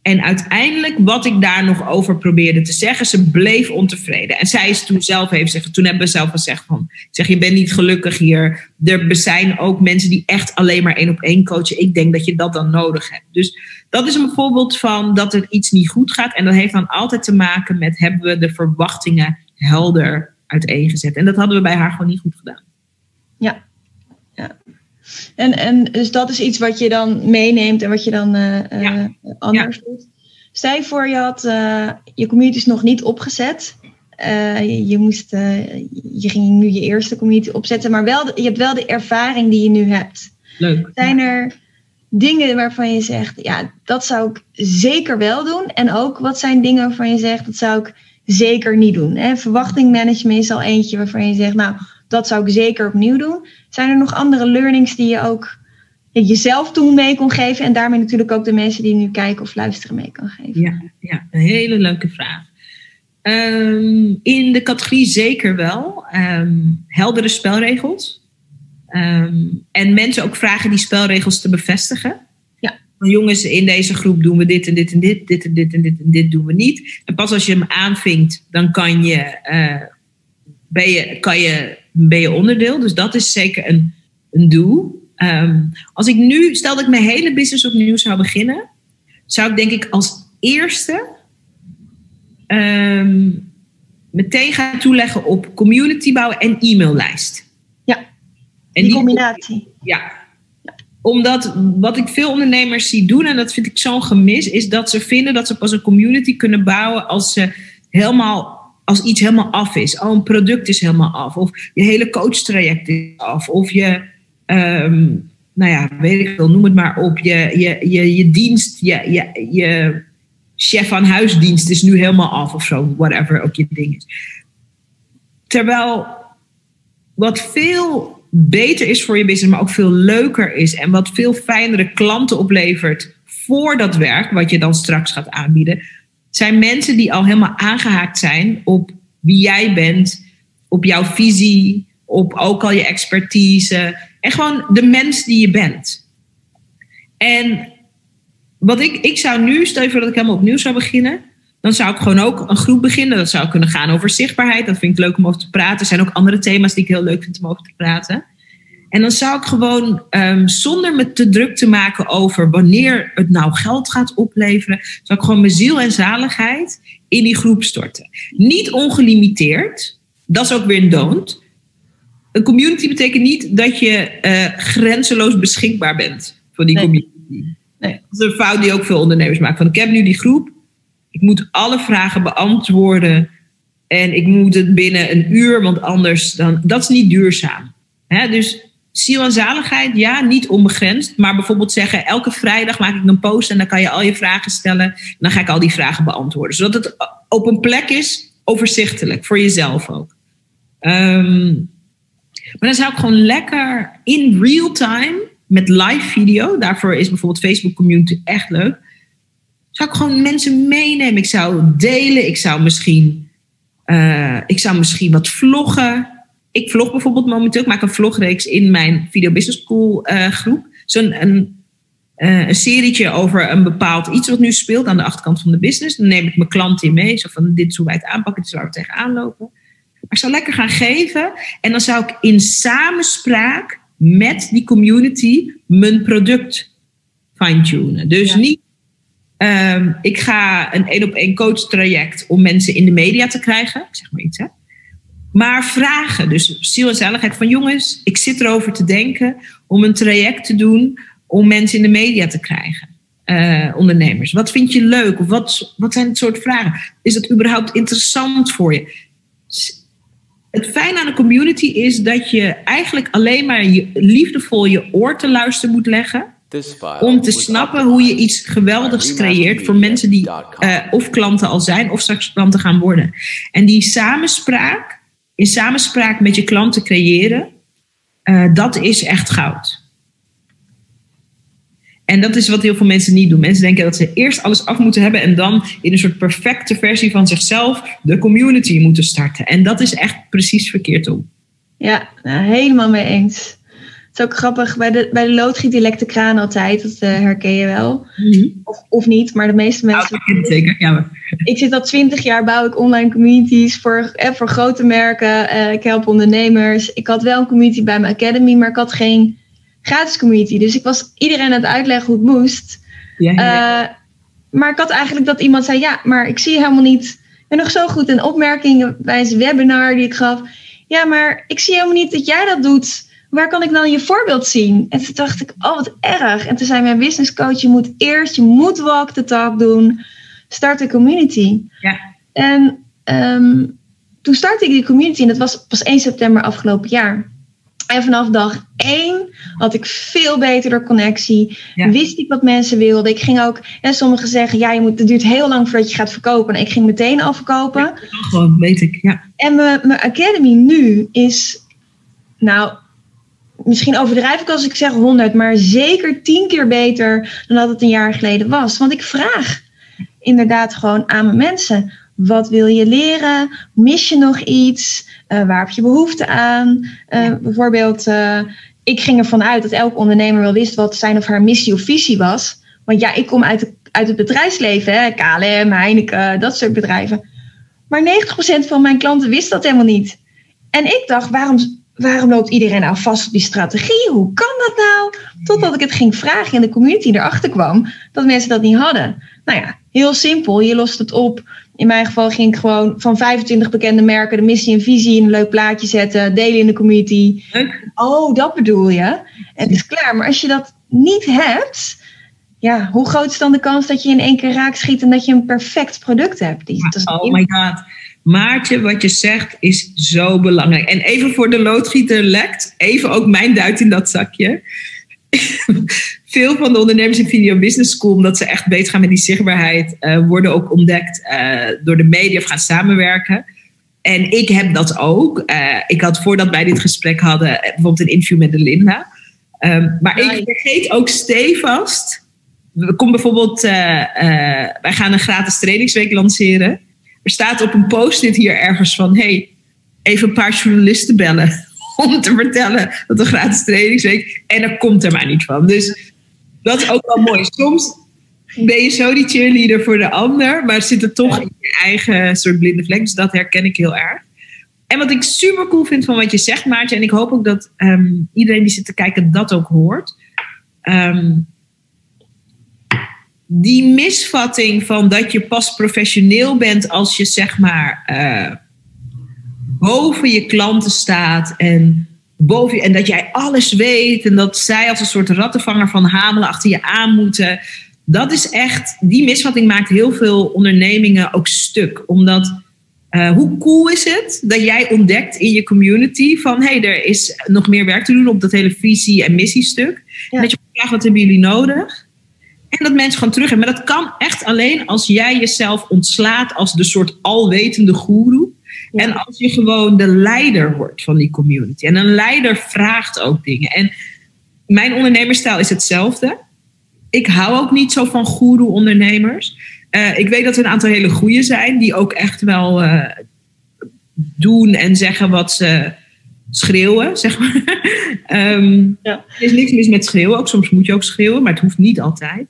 En uiteindelijk, wat ik daar nog over probeerde te zeggen, ze bleef ontevreden. En zij is toen zelf heeft zeggen, toen hebben we zelf gezegd van, zeg je bent niet gelukkig hier. Er zijn ook mensen die echt alleen maar één op één coachen. Ik denk dat je dat dan nodig hebt. Dus dat is een voorbeeld van dat er iets niet goed gaat. En dat heeft dan altijd te maken met hebben we de verwachtingen helder uiteengezet. En dat hadden we bij haar gewoon niet goed gedaan. Ja, ja. En, en dus dat is iets wat je dan meeneemt en wat je dan uh, anders doet. Stel je voor, je, had, uh, je community is nog niet opgezet. Je, je, moest, je ging nu je eerste community opzetten, maar wel, je hebt wel de ervaring die je nu hebt. Leuk. Zijn er dingen waarvan je zegt, ja, dat zou ik zeker wel doen? En ook, wat zijn dingen waarvan je zegt, dat zou ik zeker niet doen? Hè? Verwachtingmanagement is al eentje waarvan je zegt, nou, dat zou ik zeker opnieuw doen. Zijn er nog andere learnings die je ook jezelf toen mee kon geven en daarmee natuurlijk ook de mensen die nu kijken of luisteren mee kan geven? Ja, ja een hele leuke vraag. Ehm, in de categorie zeker wel. Um, heldere spelregels. Um, en mensen ook vragen die spelregels te bevestigen. Ja. Jongens, in deze groep doen we dit en dit en dit, dit en dit en dit en dit doen we niet. En pas als je hem aanvinkt, dan kan je, uh, ben je, kan je ben je onderdeel. Dus dat is zeker een, een doel. Ehm, als ik nu, stel dat ik mijn hele business opnieuw zou beginnen, zou ik denk ik als eerste um, meteen gaan toeleggen op community bouwen en e-maillijst. Ja, en die, combinatie. Ja. Omdat wat ik veel ondernemers zie doen, en dat vind ik zo'n gemis, is dat ze vinden dat ze pas een community kunnen bouwen als ze helemaal als iets helemaal af is. Oh, een product is helemaal af. Of je hele coachtraject is af. Of je, um, nou ja, weet ik veel, noem het maar op. Je, je, je, je dienst, je, je, je chef aan huisdienst is nu helemaal af of zo. Whatever ook je ding is. Terwijl wat veel beter is voor je business, maar ook veel leuker is. En wat veel fijnere klanten oplevert voor dat werk, wat je dan straks gaat aanbieden zijn mensen die al helemaal aangehaakt zijn op wie jij bent, op jouw visie, op ook al je expertise en gewoon de mens die je bent. En wat ik, ik zou nu, stel je voor dat ik helemaal opnieuw zou beginnen, dan zou ik gewoon ook een groep beginnen. Dat zou kunnen gaan over zichtbaarheid. Dat vind ik leuk om over te praten. Er zijn ook andere thema's die ik heel leuk vind om over te praten. En dan zou ik gewoon um, zonder me te druk te maken over wanneer het nou geld gaat opleveren, zou ik gewoon mijn ziel en zaligheid in die groep storten. Niet ongelimiteerd, dat is ook weer een don't. een community betekent niet dat je uh, grenzeloos beschikbaar bent voor die community. Nee. Dat is een fout die ook veel ondernemers maken. Van ik heb nu die groep, ik moet alle vragen beantwoorden en ik moet het binnen een uur, want anders dan. Dat is niet duurzaam. Dus ziel en zaligheid, ja, niet onbegrensd. Maar bijvoorbeeld zeggen: elke vrijdag maak ik een post en dan kan je al je vragen stellen. En dan ga ik al die vragen beantwoorden. Zodat het op een plek is, overzichtelijk, voor jezelf ook. Um, maar dan zou ik gewoon lekker in real time met live video, daarvoor is bijvoorbeeld Facebook Community echt leuk. Zou ik gewoon mensen meenemen. Ik zou delen. Ik zou misschien, uh, ik zou misschien wat vloggen. Ik vlog bijvoorbeeld momenteel. Ik maak een vlogreeks in mijn Video Business School uh, groep. Zo'n een, uh, een serietje over een bepaald iets wat nu speelt aan de achterkant van de business. Dan neem ik mijn klanten in mee. Zo van dit is hoe wij het aanpakken. Dit is waar we tegenaan lopen. Maar ik zou lekker gaan geven. En dan zou ik in samenspraak met die community mijn product fine-tunen. Dus niet, um, ik ga een één op één coach traject om mensen in de media te krijgen. Ik zeg maar iets, hè. Maar vragen, dus ziel en zaligheid van jongens, ik zit erover te denken om een traject te doen om mensen in de media te krijgen. Uh, ondernemers. Wat vind je leuk? Of wat, wat zijn het soort vragen? Is het überhaupt interessant voor je? het fijne aan een community is dat je eigenlijk alleen maar je, liefdevol je oor te luisteren moet leggen. Om te snappen hoe je iets geweldigs creëert voor mensen die uh, of klanten al zijn of straks klanten gaan worden. En die samenspraak, in samenspraak met je klanten creëren, uh, dat is echt goud. En dat is wat heel veel mensen niet doen. Mensen denken dat ze eerst alles af moeten hebben en dan in een soort perfecte versie van zichzelf de community moeten starten. En dat is echt precies verkeerd om. Ja, nou, helemaal mee eens. Is ook grappig, bij de, bij de loodgiet die lekt de kraan altijd, dat uh, herken je wel. Mhm. of, of niet, maar de meeste mensen... Ja, zeker, ja. Ik zit al twintig jaar, bouw ik online communities voor, eh, voor grote merken. Uh, ik help ondernemers. Ik had wel een community bij mijn academy, maar ik had geen gratis community. Dus ik was iedereen aan het uitleggen hoe het moest. Ja, Uh, maar ik had eigenlijk dat iemand zei: Ja, maar ik zie je helemaal niet. Ik ben nog zo goed in opmerkingen bij een webinar die ik gaf. Ja, maar ik zie helemaal niet dat jij dat doet. Waar kan ik dan je voorbeeld zien? En toen dacht ik, oh wat erg. En toen zei mijn business coach, je moet eerst, je moet walk the talk doen. Start een community. Ja. En um, toen startte ik die community en dat was pas 1 september afgelopen jaar. En vanaf dag één had ik veel beter door connectie. Wist ik wat mensen wilden. Ik ging ook, en sommigen zeggen, ja, je moet, het duurt heel lang voordat je gaat verkopen. En ik ging meteen al verkopen. Ja, gewoon, weet ik, ja. En mijn academy nu is, nou, misschien overdrijf ik als ik zeg 100, maar zeker tien keer beter dan dat het een jaar geleden was. Want ik vraag inderdaad gewoon aan mijn mensen. Wat wil je leren? Mis je nog iets? Uh, waar heb je behoefte aan? Uh, bijvoorbeeld, uh, ik ging ervan uit dat elke ondernemer wel wist wat zijn of haar missie of visie was. Want ja, ik kom uit, de, uit het bedrijfsleven, hè? KLM, Heineken, dat soort bedrijven. Maar 90% van mijn klanten wist dat helemaal niet. En ik dacht, waarom, waarom loopt iedereen nou vast op die strategie? Hoe kan dat nou? Totdat ik het ging vragen en de community erachter kwam dat mensen dat niet hadden. Nou ja, heel simpel. Je lost het op in mijn geval ging ik gewoon van 25 bekende merken de missie en visie in een leuk plaatje zetten, delen in de community. Oh, dat bedoel je. Het is klaar. Maar als je dat niet hebt, ja, hoe groot is dan de kans dat je in één keer raak schiet en dat je een perfect product hebt? Die, oh my god. Maartje, wat je zegt is zo belangrijk. En even voor de loodgieter lekt, even ook mijn duit in dat zakje. veel van de ondernemers in Video Business School, omdat ze echt beter gaan met die zichtbaarheid, uh, worden ook ontdekt uh, door de media of gaan samenwerken. En ik heb dat ook. Uh, ik had voordat wij dit gesprek hadden, bijvoorbeeld een interview met de Linda. Um, maar ik vergeet ook stevast. Komen bijvoorbeeld, wij gaan een gratis trainingsweek lanceren. Er staat op een post-it hier ergens van: hey, even een paar journalisten bellen om te vertellen dat een gratis trainingsweek. En dat komt er maar niet van. Dus dat is ook wel mooi. Soms ben je zo die cheerleader voor de ander, maar zit er toch in je eigen soort blinde vlek. Dus dat herken ik heel erg. En wat ik super cool vind van wat je zegt, Maartje, en ik hoop ook dat um, iedereen die zit te kijken dat ook hoort. Um, die misvatting van dat je pas professioneel bent als je zeg maar uh, boven je klanten staat en boven je en dat jij alles weet en dat zij als een soort rattenvanger van Hamelen achter je aan moeten. Dat is echt, die misvatting maakt heel veel ondernemingen ook stuk. Omdat, uh, hoe cool is het dat jij ontdekt in je community van hé, hey, er is nog meer werk te doen op dat hele visie- en missiestuk. Ja. En dat je vraagt, wat hebben jullie nodig? En dat mensen gewoon terug hebben. Maar dat kan echt alleen als jij jezelf ontslaat als de soort alwetende goeroe. En als je gewoon de leider wordt van die community. En een leider vraagt ook dingen. En mijn ondernemerstijl is hetzelfde. Ik hou ook niet zo van goeroe-ondernemers. Uh, ik weet dat er een aantal hele goede zijn, die ook echt wel uh, doen en zeggen wat ze schreeuwen, zeg maar. um, ja. Er is niks mis met schreeuwen, ook soms moet je ook schreeuwen, maar het hoeft niet altijd.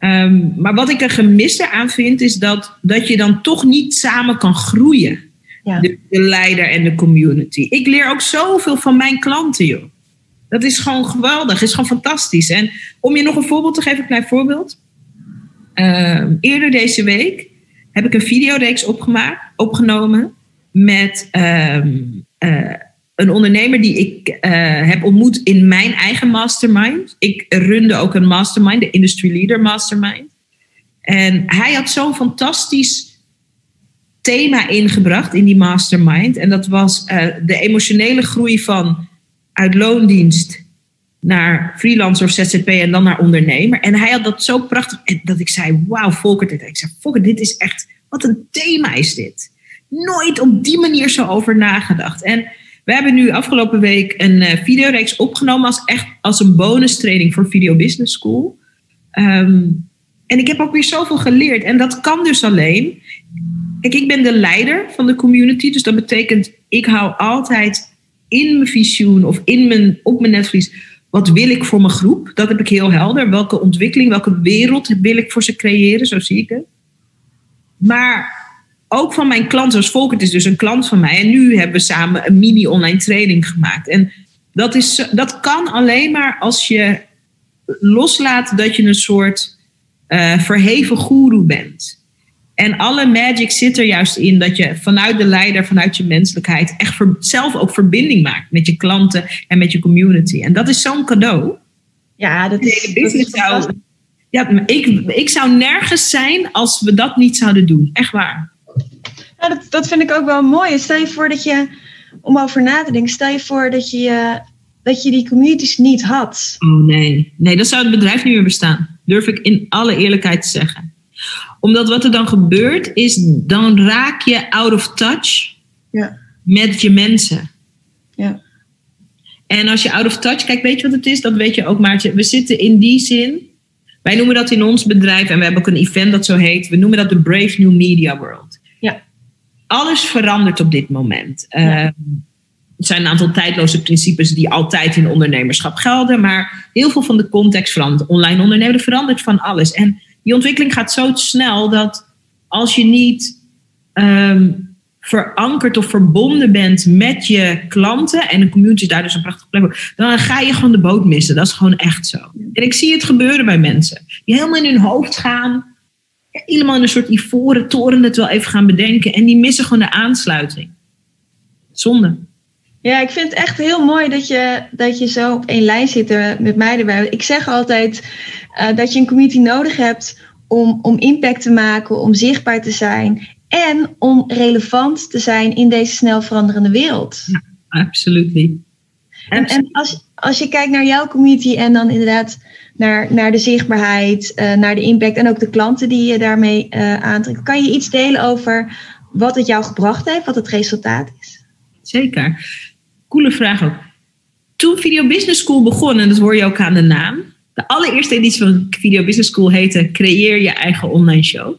Um, maar wat ik er gemiste aan vind, is dat, dat je dan toch niet samen kan groeien. Ja. De, de, leider en de community. Ik leer ook zoveel van mijn klanten, joh. Dat is gewoon geweldig, is gewoon fantastisch. En om je nog een voorbeeld te geven, een klein voorbeeld. Uh, eerder deze week heb ik een videoreeks opgemaakt, opgenomen met uh, uh, een ondernemer die ik uh, heb ontmoet in mijn eigen mastermind. Ik runde ook een mastermind, de Industry Leader Mastermind. En hij had zo'n fantastisch thema ingebracht in die mastermind. En dat was uh, de emotionele groei van uit loondienst naar freelancer of ZZP en dan naar ondernemer. En hij had dat zo prachtig dat ik zei, wauw Volker, dit. Ik zei, Volker, dit is echt, wat een thema is dit. Nooit op die manier zo over nagedacht. En we hebben nu afgelopen week een uh, videoreeks opgenomen als echt als een bonus training voor Video Business School. Um, en ik heb ook weer zoveel geleerd. En dat kan dus alleen. Kijk, ik ben de leider van de community. Dus dat betekent, ik hou altijd in mijn visioen of in mijn, op mijn netvlies. Wat wil ik voor mijn groep? Dat heb ik heel helder. Welke ontwikkeling, welke wereld wil ik voor ze creëren? Zo zie ik het. Maar ook van mijn klanten, zoals Volkert is dus een klant van mij. En nu hebben we samen een mini-online training gemaakt. En dat, is, dat kan alleen maar als je loslaat dat je een soort uh, verheven goeroe bent. En alle magic zit er juist in dat je vanuit de leider, vanuit je menselijkheid, echt voor, zelf ook verbinding maakt met je klanten en met je community. En dat is zo'n cadeau. Ja, dat is. Dat is zou, ja, ik, ik zou nergens zijn als we dat niet zouden doen. Echt waar. Ja, dat, dat vind ik ook wel mooi. Stel je voor dat je, om over na te denken, stel je voor dat je, dat je die communities niet had. Oh nee, nee, dan zou het bedrijf niet meer bestaan. Durf ik in alle eerlijkheid te zeggen. Omdat wat er dan gebeurt is, dan raak je out of touch ja. met je mensen. Ja. En als je out of touch, kijk, weet je wat het is? Dat weet je ook, Maartje. We zitten in die zin. Wij noemen dat in ons bedrijf, en we hebben ook een event dat zo heet. We noemen dat de Brave New Media World. Alles verandert op dit moment. Ja. Uh, er zijn een aantal tijdloze principes die altijd in ondernemerschap gelden, maar heel veel van de context verandert. Online ondernemen verandert van alles. En die ontwikkeling gaat zo snel dat als je niet um, verankerd of verbonden bent met je klanten en de community is daar dus een prachtige plek dan ga je gewoon de boot missen. Dat is gewoon echt zo. En ik zie het gebeuren bij mensen die helemaal in hun hoofd gaan, helemaal in een soort ivoren toren het wel even gaan bedenken en die missen gewoon de aansluiting. Zonde. Ja, ik vind het echt heel mooi dat je, dat je zo op één lijn zit met mij erbij. Ik zeg altijd uh, dat je een community nodig hebt om, om impact te maken, om zichtbaar te zijn en om relevant te zijn in deze snel veranderende wereld. Ja, absoluut. En, en als, als je kijkt naar jouw community en dan inderdaad naar, naar de zichtbaarheid, uh, naar de impact en ook de klanten die je daarmee uh, aantrekt, kan je iets delen over wat het jou gebracht heeft, wat het resultaat is? Zeker. Coole vraag ook. Toen Video Business School begon, en dat hoor je ook aan de naam, de allereerste editie van Video Business School heette Creëer je eigen online show.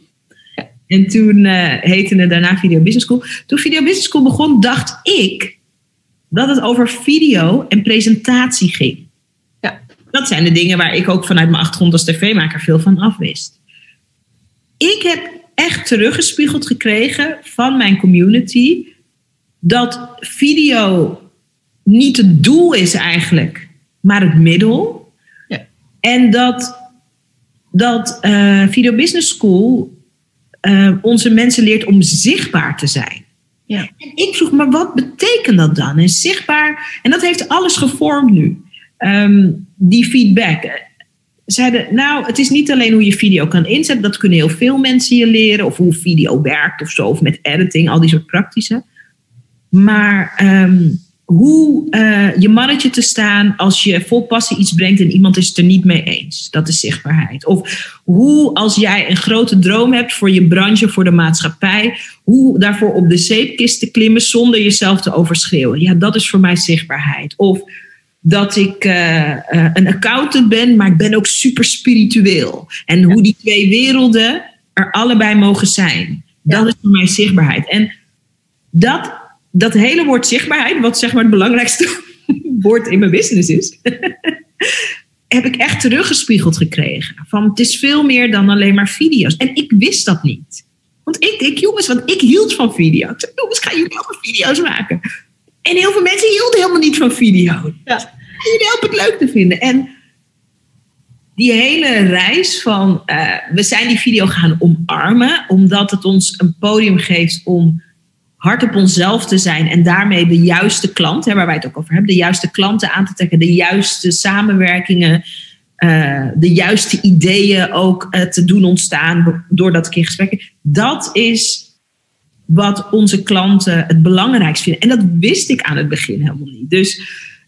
En toen uh, heette het daarna Video Business School. Toen Video Business School begon, dacht ik dat het over video en presentatie ging. Ja. Dat zijn de dingen waar ik ook vanuit mijn achtergrond als tv-maker veel van afwist. Ik heb echt teruggespiegeld gekregen van mijn community dat video niet het doel is eigenlijk, maar het middel. Ja. En dat, dat uh, Video Business School uh, onze mensen leert om zichtbaar te zijn. Ja. En ik vroeg, maar wat betekent dat dan? En zichtbaar en dat heeft alles gevormd nu. Ehm, die feedback. Zeiden, nou, het is niet alleen hoe je video kan inzetten, dat kunnen heel veel mensen je leren, of hoe video werkt of zo, of met editing, al die soort praktische. Maar ehm, hoe uh, je mannetje te staan als je vol passie iets brengt en iemand is het er niet mee eens. Dat is zichtbaarheid. Of hoe als jij een grote droom hebt voor je branche, voor de maatschappij, hoe daarvoor op de zeepkist te klimmen zonder jezelf te overschreeuwen. Ja, dat is voor mij zichtbaarheid. Of dat ik uh, uh, een accountant ben, maar ik ben ook super spiritueel. En hoe die twee werelden er allebei mogen zijn. Dat is voor mij zichtbaarheid. En dat dat hele woord zichtbaarheid, wat zeg maar het belangrijkste woord in mijn business is, heb ik echt teruggespiegeld gekregen. Van het is veel meer dan alleen maar video's. En ik wist dat niet. Want ik, ik jongens, want ik hield van video. Ik zei, jongens, gaan jullie ook video's maken? En heel veel mensen hielden helemaal niet van video. Ja. Jullie helpen het leuk te vinden. En die hele reis van, uh, we zijn die video gaan omarmen, omdat het ons een podium geeft om hard op onszelf te zijn en daarmee de juiste klant, waar wij het ook over hebben, de juiste klanten aan te trekken, de juiste samenwerkingen, uh, de juiste ideeën ook uh, te doen ontstaan doordat ik in gesprek. Dat is wat onze klanten het belangrijkst vinden. En dat wist ik aan het begin helemaal niet. Dus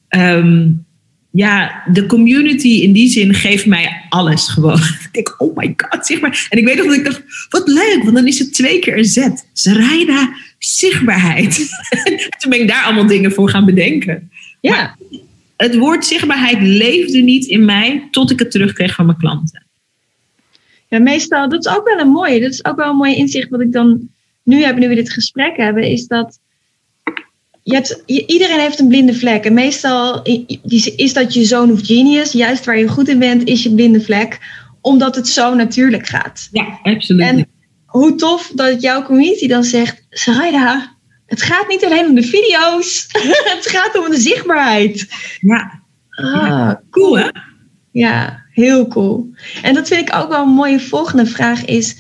um, ja, de community in die zin geeft mij alles gewoon. ik denk, oh my god, zeg maar. En ik weet nog dat ik dacht, wat leuk, want dan is het twee keer een zet. Zeraida, zichtbaarheid. Toen ben ik daar allemaal dingen voor gaan bedenken. Ja. Maar het woord zichtbaarheid leefde niet in mij tot ik het terugkreeg van mijn klanten. Ja, meestal, dat is ook wel een mooie, dat is ook wel een mooi inzicht wat ik dan nu heb, nu we dit gesprek hebben, is dat je hebt, iedereen heeft een blinde vlek. En meestal is dat je zoon of genius. Juist waar je goed in bent, is je blinde vlek. Omdat het zo natuurlijk gaat. Ja, absoluut. En hoe tof dat jouw community dan zegt... Sarayda, het gaat niet alleen om de video's. het gaat om de zichtbaarheid. Ja. Ah, cool hè? Ja, heel cool. En dat vind ik ook wel een mooie volgende vraag is...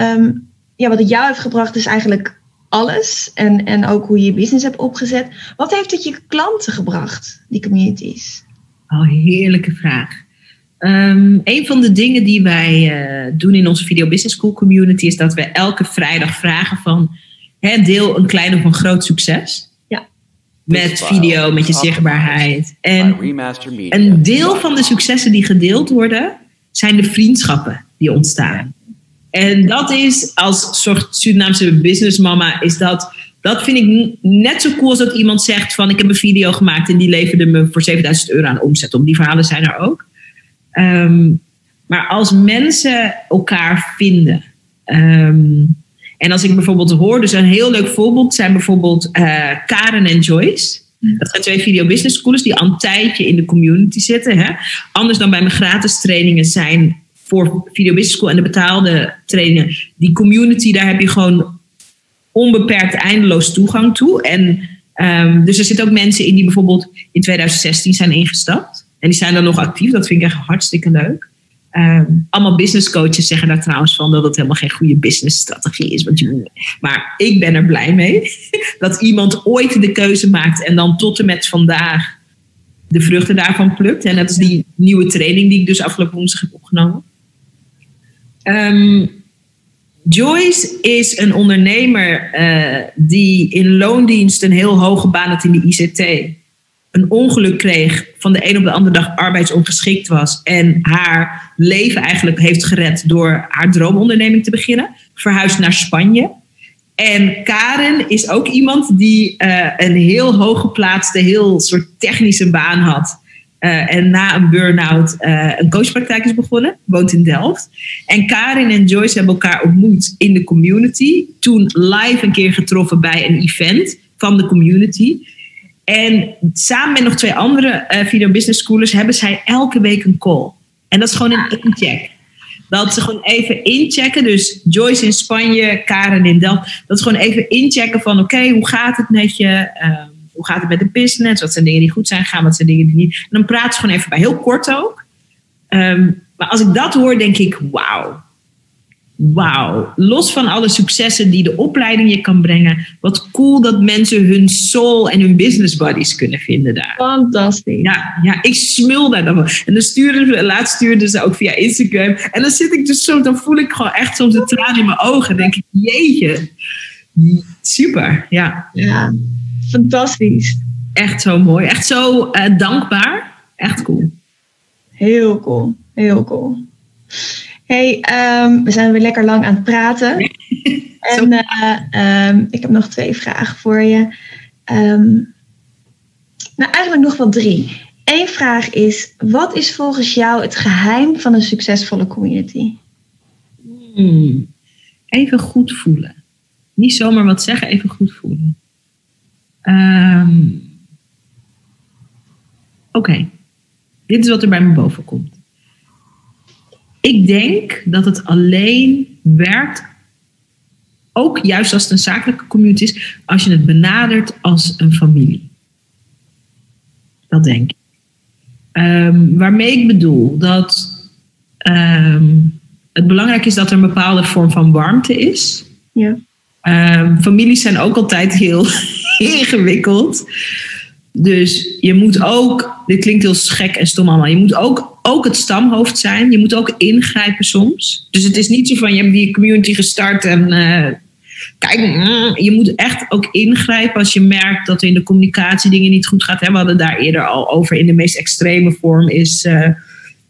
Um, ja, wat het jou heeft gebracht is eigenlijk alles en, en ook hoe je je business hebt opgezet. Wat heeft het je klanten gebracht, die communities? Oh, heerlijke vraag. Um, een van de dingen die wij uh, doen in onze Video Business School community is dat we elke vrijdag vragen van hè, deel een klein of een groot succes. Ja. Met video, met je zichtbaarheid. En een deel van de successen die gedeeld worden, zijn de vriendschappen die ontstaan. En dat is als soort Surinaamse businessmama, is dat, dat vind ik net zo cool als dat iemand zegt van ik heb een video gemaakt en die leverde me voor 7000 euro aan omzet. Om die verhalen zijn er ook. Um, maar als mensen elkaar vinden. Um, en als ik bijvoorbeeld hoor, dus een heel leuk voorbeeld zijn bijvoorbeeld uh, Karen en Joyce. Dat zijn twee video business schools die al een tijdje in de community zitten. Hè? Anders dan bij mijn gratis trainingen zijn voor Video Business School en de betaalde trainingen, die community, daar heb je gewoon onbeperkt eindeloos toegang toe. En um, dus er zitten ook mensen in die bijvoorbeeld in 2016 zijn ingestapt. En die zijn dan nog actief. Dat vind ik echt hartstikke leuk. Um, allemaal business coaches zeggen daar trouwens van dat het helemaal geen goede business strategie is. Want je, maar ik ben er blij mee dat iemand ooit de keuze maakt en dan tot en met vandaag de vruchten daarvan plukt. En dat is die nieuwe training die ik dus afgelopen woensdag heb opgenomen. Um, Joyce is een ondernemer uh, die in loondienst een heel hoge baan had in de ICT. Een ongeluk kreeg, van de een op de andere dag arbeidsongeschikt was. En haar leven eigenlijk heeft gered door haar droomonderneming te beginnen. Verhuisd naar Spanje. En Karen is ook iemand die uh, een heel hooggeplaatste, heel soort technische baan had. Uh, en na een burn-out uh, een coachpraktijk is begonnen. Woont in Delft. En Karin en Joyce hebben elkaar ontmoet in de community. Toen live een keer getroffen bij een event van de community. En samen met nog twee andere uh, video business schoolers hebben zij elke week een call. En dat is gewoon een incheck. Dat ze gewoon even inchecken. Dus Joyce in Spanje, Karen in Delft. Dat is gewoon even inchecken van oké, okay, hoe gaat het met je? Ehm, hoe gaat het met de business? Wat zijn dingen die goed zijn gaan? Wat zijn dingen die niet? En dan praat ze gewoon even bij, heel kort ook. Um, maar als ik dat hoor, denk ik, wauw. Wauw. Los van alle successen die de opleiding je kan brengen. Wat cool dat mensen hun soul en hun business buddies kunnen vinden daar. Fantastisch. Ja, ja ik smul daar dan. En dan stuurde, laatst stuurden ze ook via Instagram. En dan zit ik dus zo, dan voel ik gewoon echt soms de tranen in mijn ogen. Denk ik, jeetje. Super, ja. Ja, fantastisch. Echt zo mooi. Echt zo uh, dankbaar. Echt cool. Heel cool. Heel cool hey, um, we zijn weer lekker lang aan het praten. en uh, um, ik heb nog twee vragen voor je. Um, nou, eigenlijk nog wel drie. Eén vraag is: wat is volgens jou het geheim van een succesvolle community? Hmm. Even goed voelen. Niet zomaar wat zeggen, even goed voelen. Oké, dit is wat er bij me boven komt. Ik denk dat het alleen werkt, ook juist als het een zakelijke community is, als je het benadert als een familie. Dat denk ik. Um, waarmee ik bedoel dat um, het belangrijk is dat er een bepaalde vorm van warmte is. Ja. Um, families zijn ook altijd heel ingewikkeld. Dus je moet ook, dit klinkt heel gek en stom allemaal, je moet ook, ook het stamhoofd zijn. Je moet ook ingrijpen soms. Dus het is niet zo van je hebt die community gestart en uh, kijk, mm, je moet echt ook ingrijpen als je merkt dat in de communicatie dingen niet goed gaat. We hadden daar eerder al over. In de meest extreme vorm is uh,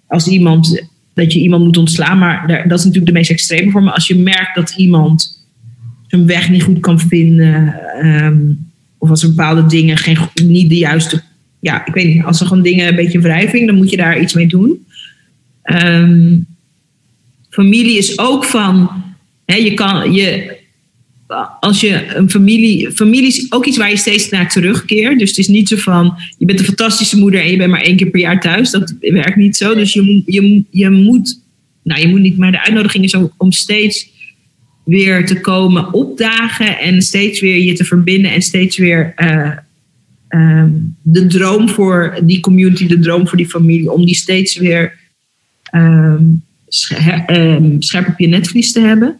als iemand, dat je iemand moet ontslaan. Maar dat is natuurlijk de meest extreme vorm. Maar als je merkt dat iemand zijn weg niet goed kan vinden. Um, of als er bepaalde dingen geen, niet de juiste. Ja, ik weet niet. Als er gewoon dingen een beetje wrijving, dan moet je daar iets mee doen. Um, familie is ook van. Hè, je kan. Je, als je een familie. Familie is ook iets waar je steeds naar terugkeert. Dus het is niet zo van. Je bent een fantastische moeder en je bent maar één keer per jaar thuis. Dat werkt niet zo. Dus je, je, je moet. Nou, je moet niet. Maar de uitnodiging is om steeds weer te komen opdagen en steeds weer je te verbinden en steeds weer uh, um, de droom voor die community, de droom voor die familie, om die steeds weer um, scherp op je netvlies te hebben.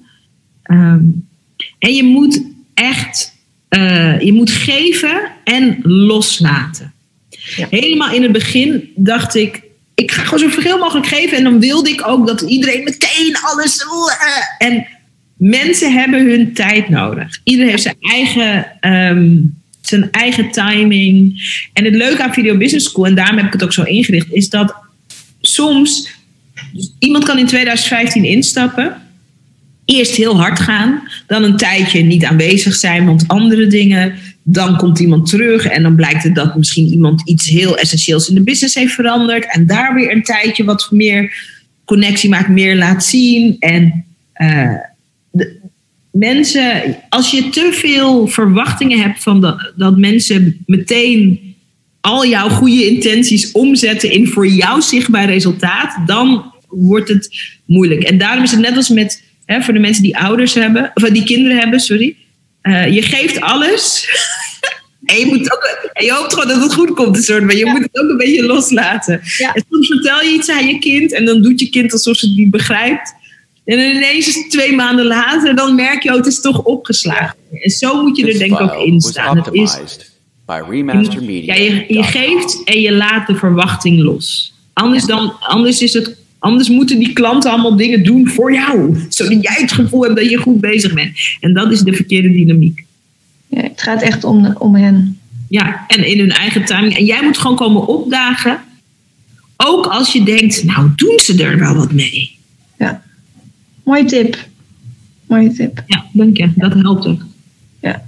En je moet echt, uh, je moet geven en loslaten. Ja. Helemaal in het begin dacht ik, ik ga gewoon zoveel mogelijk geven. En dan wilde ik ook dat iedereen meteen alles. En mensen hebben hun tijd nodig. Iedereen heeft zijn eigen, um, zijn eigen timing. En het leuke aan Video Business School, en daarom heb ik het ook zo ingericht, is dat soms iemand kan in 2015 instappen. Eerst heel hard gaan, dan een tijdje niet aanwezig zijn, want andere dingen. Dan komt iemand terug en dan blijkt het dat misschien iemand iets heel essentieels in de business heeft veranderd. En daar weer een tijdje wat meer connectie maakt, meer laat zien. En uh, mensen, als je te veel verwachtingen hebt van dat, dat mensen meteen al jouw goede intenties omzetten in voor jou zichtbaar resultaat, dan wordt het moeilijk. En daarom is het net als met, hè, voor de mensen die ouders hebben, of die kinderen hebben, sorry. Uh, je geeft alles. en, je moet ook, en je hoopt gewoon dat het goed komt. Soort, maar je ja. moet het ook een beetje loslaten. Ja. En soms vertel je iets aan je kind en dan doet je kind alsof ze het niet begrijpt. En dan ineens twee maanden later, dan merk je, oh, het is toch opgeslagen. En zo moet je er denk ik ook in staan. Het is, je, ja, je, je geeft en je laat de verwachting los. Anders, dan, anders, is het, anders moeten die klanten allemaal dingen doen voor jou. Zodat jij het gevoel hebt dat je goed bezig bent. En dat is de verkeerde dynamiek. Ja, het gaat echt om, om hen. Ja, en in hun eigen timing. En jij moet gewoon komen opdagen. Ook als je denkt, nou doen ze er wel wat mee. Ja. Mooie tip. Mooie tip. Ja, dank je. Dat helpt ook. Ja.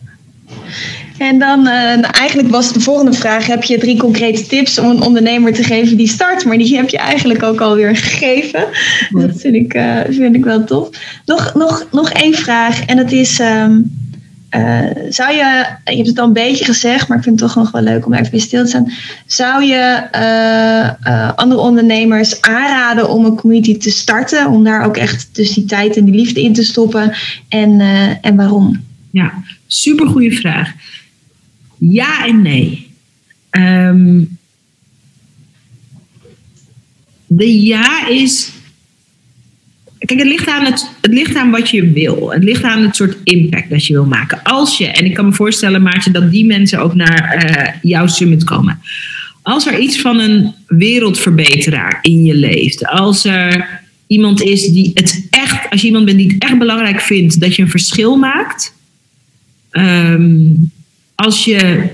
En dan, uh, eigenlijk was de volgende vraag: heb je drie concrete tips om een ondernemer te geven die start? Maar die heb je eigenlijk ook alweer gegeven. Dat vind ik, uh, vind ik wel tof. Nog, nog, nog één vraag, en dat is: um, uh, zou je, je hebt het al een beetje gezegd, maar ik vind het toch nog wel leuk om even stil te staan. Zou je uh, uh, andere ondernemers aanraden om een community te starten? Om daar ook echt dus die tijd en die liefde in te stoppen? En, en waarom? Ja, super goede vraag. Ja en nee. Um, de ja is Kijk, het ligt, aan het, het ligt aan wat je wil. Het ligt aan het soort impact dat je wil maken. Als je, en ik kan me voorstellen, Maartje, dat die mensen ook naar uh, jouw summit komen. Als er iets van een wereldverbeteraar in je leeft, als er iemand is die het echt, als je iemand bent die het echt belangrijk vindt dat je een verschil maakt, um, als je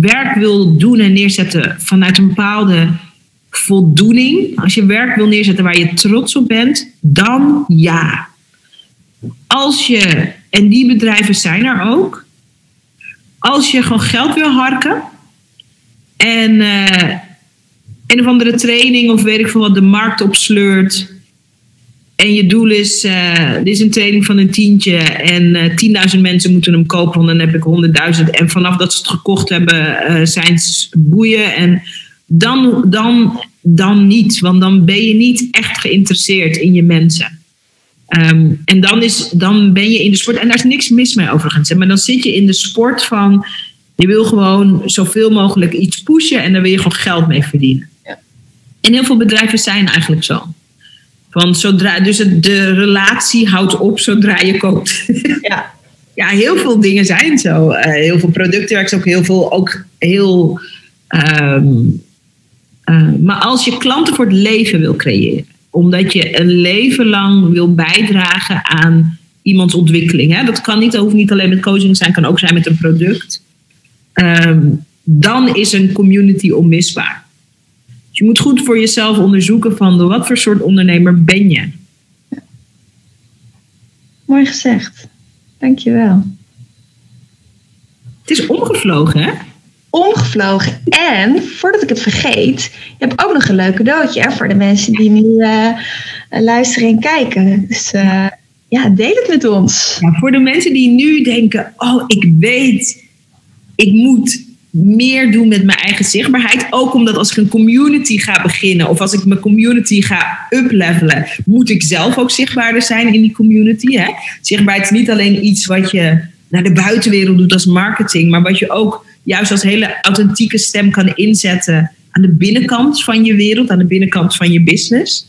werk wil doen en neerzetten vanuit een bepaalde voldoening, als je werk wil neerzetten waar je trots op bent, dan ja. Als je, en die bedrijven zijn er ook, als je gewoon geld wil harken en uh, een of andere training of weet ik veel wat de markt opsleurt. En je doel is, uh, dit is een training van een tientje en uh, 10.000 mensen moeten hem kopen, want dan heb ik 100.000. En vanaf dat ze het gekocht hebben, zijn ze boeien. En dan, dan, dan niet, want dan ben je niet echt geïnteresseerd in je mensen. Um, en dan, is, dan ben je in de sport, en daar is niks mis mee overigens, maar dan zit je in de sport van, je wil gewoon zoveel mogelijk iets pushen en daar wil je gewoon geld mee verdienen. Ja. En heel veel bedrijven zijn eigenlijk zo. Van zodra, dus het, de relatie houdt op zodra je koopt. Ja, ja heel veel dingen zijn zo. Uh, heel veel producten werken ook heel veel, ook heel um, uh, maar als je klanten voor het leven wil creëren, omdat je een leven lang wil bijdragen aan iemands ontwikkeling, hè, dat kan niet, hoeft niet alleen met coaching zijn, kan ook zijn met een product, um, dan is een community onmisbaar. Dus je moet goed voor jezelf onderzoeken van wat voor soort ondernemer ben je. Ja. Mooi gezegd. Dankjewel. Het is omgevlogen, hè? Omgevlogen. En voordat ik het vergeet, je hebt ook nog een leuk cadeautje hè, voor de mensen die nu uh, luisteren en kijken. Dus uh, ja, deel het met ons. Voor de mensen die nu denken: Oh, ik weet, ik moet meer doen met mijn eigen zichtbaarheid. Ook omdat als ik een community ga beginnen of als ik mijn community ga uplevelen, moet ik zelf ook zichtbaarder zijn in die community. Hè? Zichtbaarheid is niet alleen iets wat je naar de buitenwereld doet als marketing, maar wat je ook juist als hele authentieke stem kan inzetten aan de binnenkant van je wereld, aan de binnenkant van je business.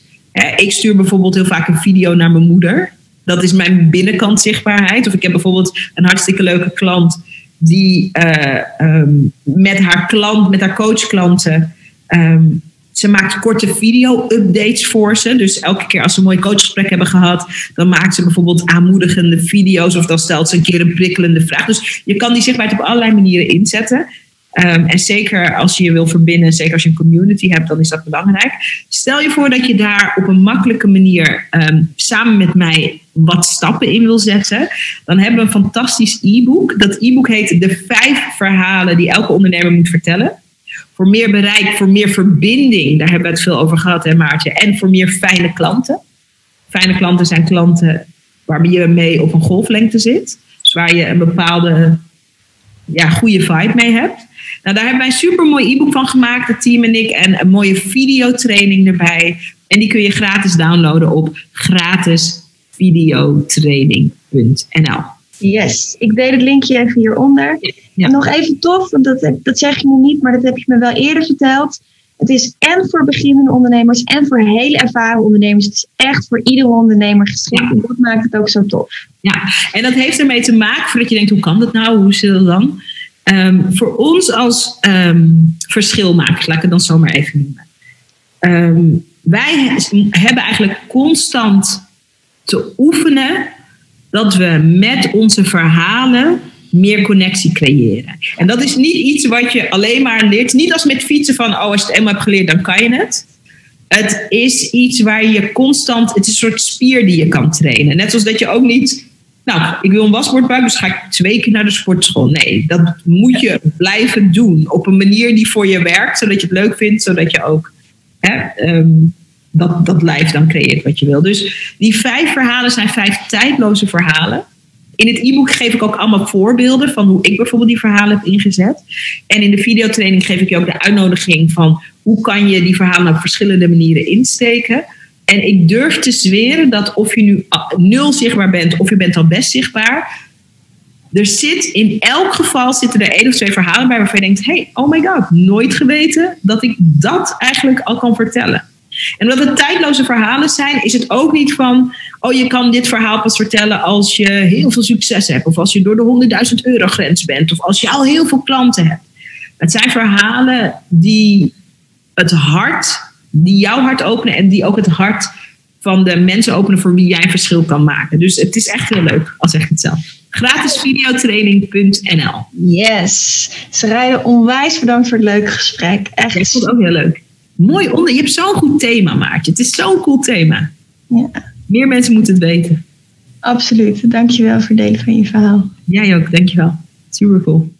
Ik stuur bijvoorbeeld heel vaak een video naar mijn moeder. Dat is mijn binnenkant zichtbaarheid. Of ik heb bijvoorbeeld een hartstikke leuke klant die uh, um, met haar klant, met haar coachklanten, um, ze maakt korte video-updates voor ze. Dus elke keer als ze een mooi coachgesprek hebben gehad, dan maakt ze bijvoorbeeld aanmoedigende video's of dan stelt ze een keer een prikkelende vraag. Dus je kan die zichtbaarheid op allerlei manieren inzetten. Um, en zeker als je je wil verbinden, zeker als je een community hebt, dan is dat belangrijk. Stel je voor dat je daar op een makkelijke manier um, samen met mij wat stappen in wil zetten. Dan hebben we een fantastisch e-book. Dat e-book heet De vijf verhalen die elke ondernemer moet vertellen voor meer bereik, voor meer verbinding. Daar hebben we het veel over gehad, hè Maartje. En voor meer fijne klanten. Fijne klanten zijn klanten waarmee je mee op een golflengte zit. Dus waar je een bepaalde ja, goede vibe mee hebt. Nou, daar hebben wij een super mooi e-book van gemaakt, het team en ik. En een mooie videotraining erbij. En die kun je gratis downloaden op gratisvideotraining.nl. Yes, ik deed het linkje even hieronder. En nog even tof, want dat, dat zeg je nu niet, maar dat heb je me wel eerder verteld. Het is en voor beginnende ondernemers en voor hele ervaren ondernemers. Het is echt voor iedere ondernemer geschikt. En dat maakt het ook zo tof. Ja, en dat heeft ermee te maken, voordat je denkt, hoe kan dat nou? Hoe zit dat dan? Um, voor ons als um, verschilmakers, laat ik het dan zomaar even noemen. Um, wij hebben eigenlijk constant te oefenen dat we met onze verhalen meer connectie creëren. En dat is niet iets wat je alleen maar leert. Niet als met fietsen van, oh, als je het eenmaal hebt geleerd, dan kan je het. Het is iets waar je constant, het is een soort spier die je kan trainen. Net zoals dat je ook niet, nou, ik wil een wasbordbuik, dus ga ik twee keer naar de sportschool. Nee, dat moet je blijven doen op een manier die voor je werkt, zodat je het leuk vindt, zodat je ook hè, um, dat, dat lijf dan creëert wat je wil. Dus die vijf verhalen zijn vijf tijdloze verhalen. In het e-book geef ik ook allemaal voorbeelden van hoe ik bijvoorbeeld die verhalen heb ingezet. En in de videotraining geef ik je ook de uitnodiging van hoe kan je die verhalen op verschillende manieren insteken. En ik durf te zweren dat of je nu nul zichtbaar bent of je bent al best zichtbaar. Er zit in elk geval zitten er één of twee verhalen bij waarvan je denkt: hey, oh my god, nooit geweten dat ik dat eigenlijk al kan vertellen. En omdat het tijdloze verhalen zijn, is het ook niet van, oh je kan dit verhaal pas vertellen als je heel veel succes hebt, of als je door de 100.000 euro grens bent, of als je al heel veel klanten hebt. Het zijn verhalen die het hart, die jouw hart openen en die ook het hart van de mensen openen voor wie jij een verschil kan maken. Dus het is echt heel leuk, al zeg ik het zelf. Gratisvideotraining.nl Yes. Ze rijden onwijs bedankt voor het leuke gesprek. Echt. Ik vond het ook heel leuk. Mooi onder. Je hebt zo'n goed thema, Maartje. Het is zo'n cool thema. Ja. Meer mensen moeten het weten. Absoluut. Dankjewel voor het delen van je verhaal. Jij ook, dankjewel. Super cool.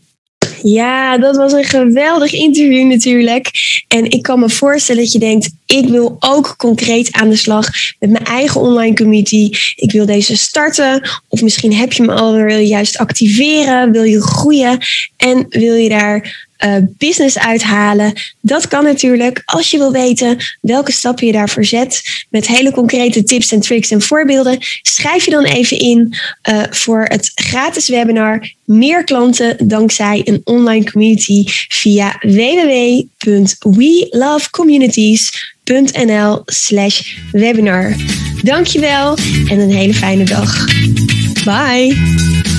Ja, dat was een geweldig interview natuurlijk. En ik kan me voorstellen dat je denkt, ik wil ook concreet aan de slag met mijn eigen online community. Ik wil deze starten. Of misschien heb je me al, wil je juist activeren, wil je groeien en wil je daar uh, business uithalen. Dat kan natuurlijk als je wil weten welke stappen je daarvoor zet. Met hele concrete tips en tricks en voorbeelden. Schrijf je dan even in uh, voor het gratis webinar. Meer klanten dankzij een online community via www.welovecommunities.nl slash webinar. Dankjewel en een hele fijne dag. Bye!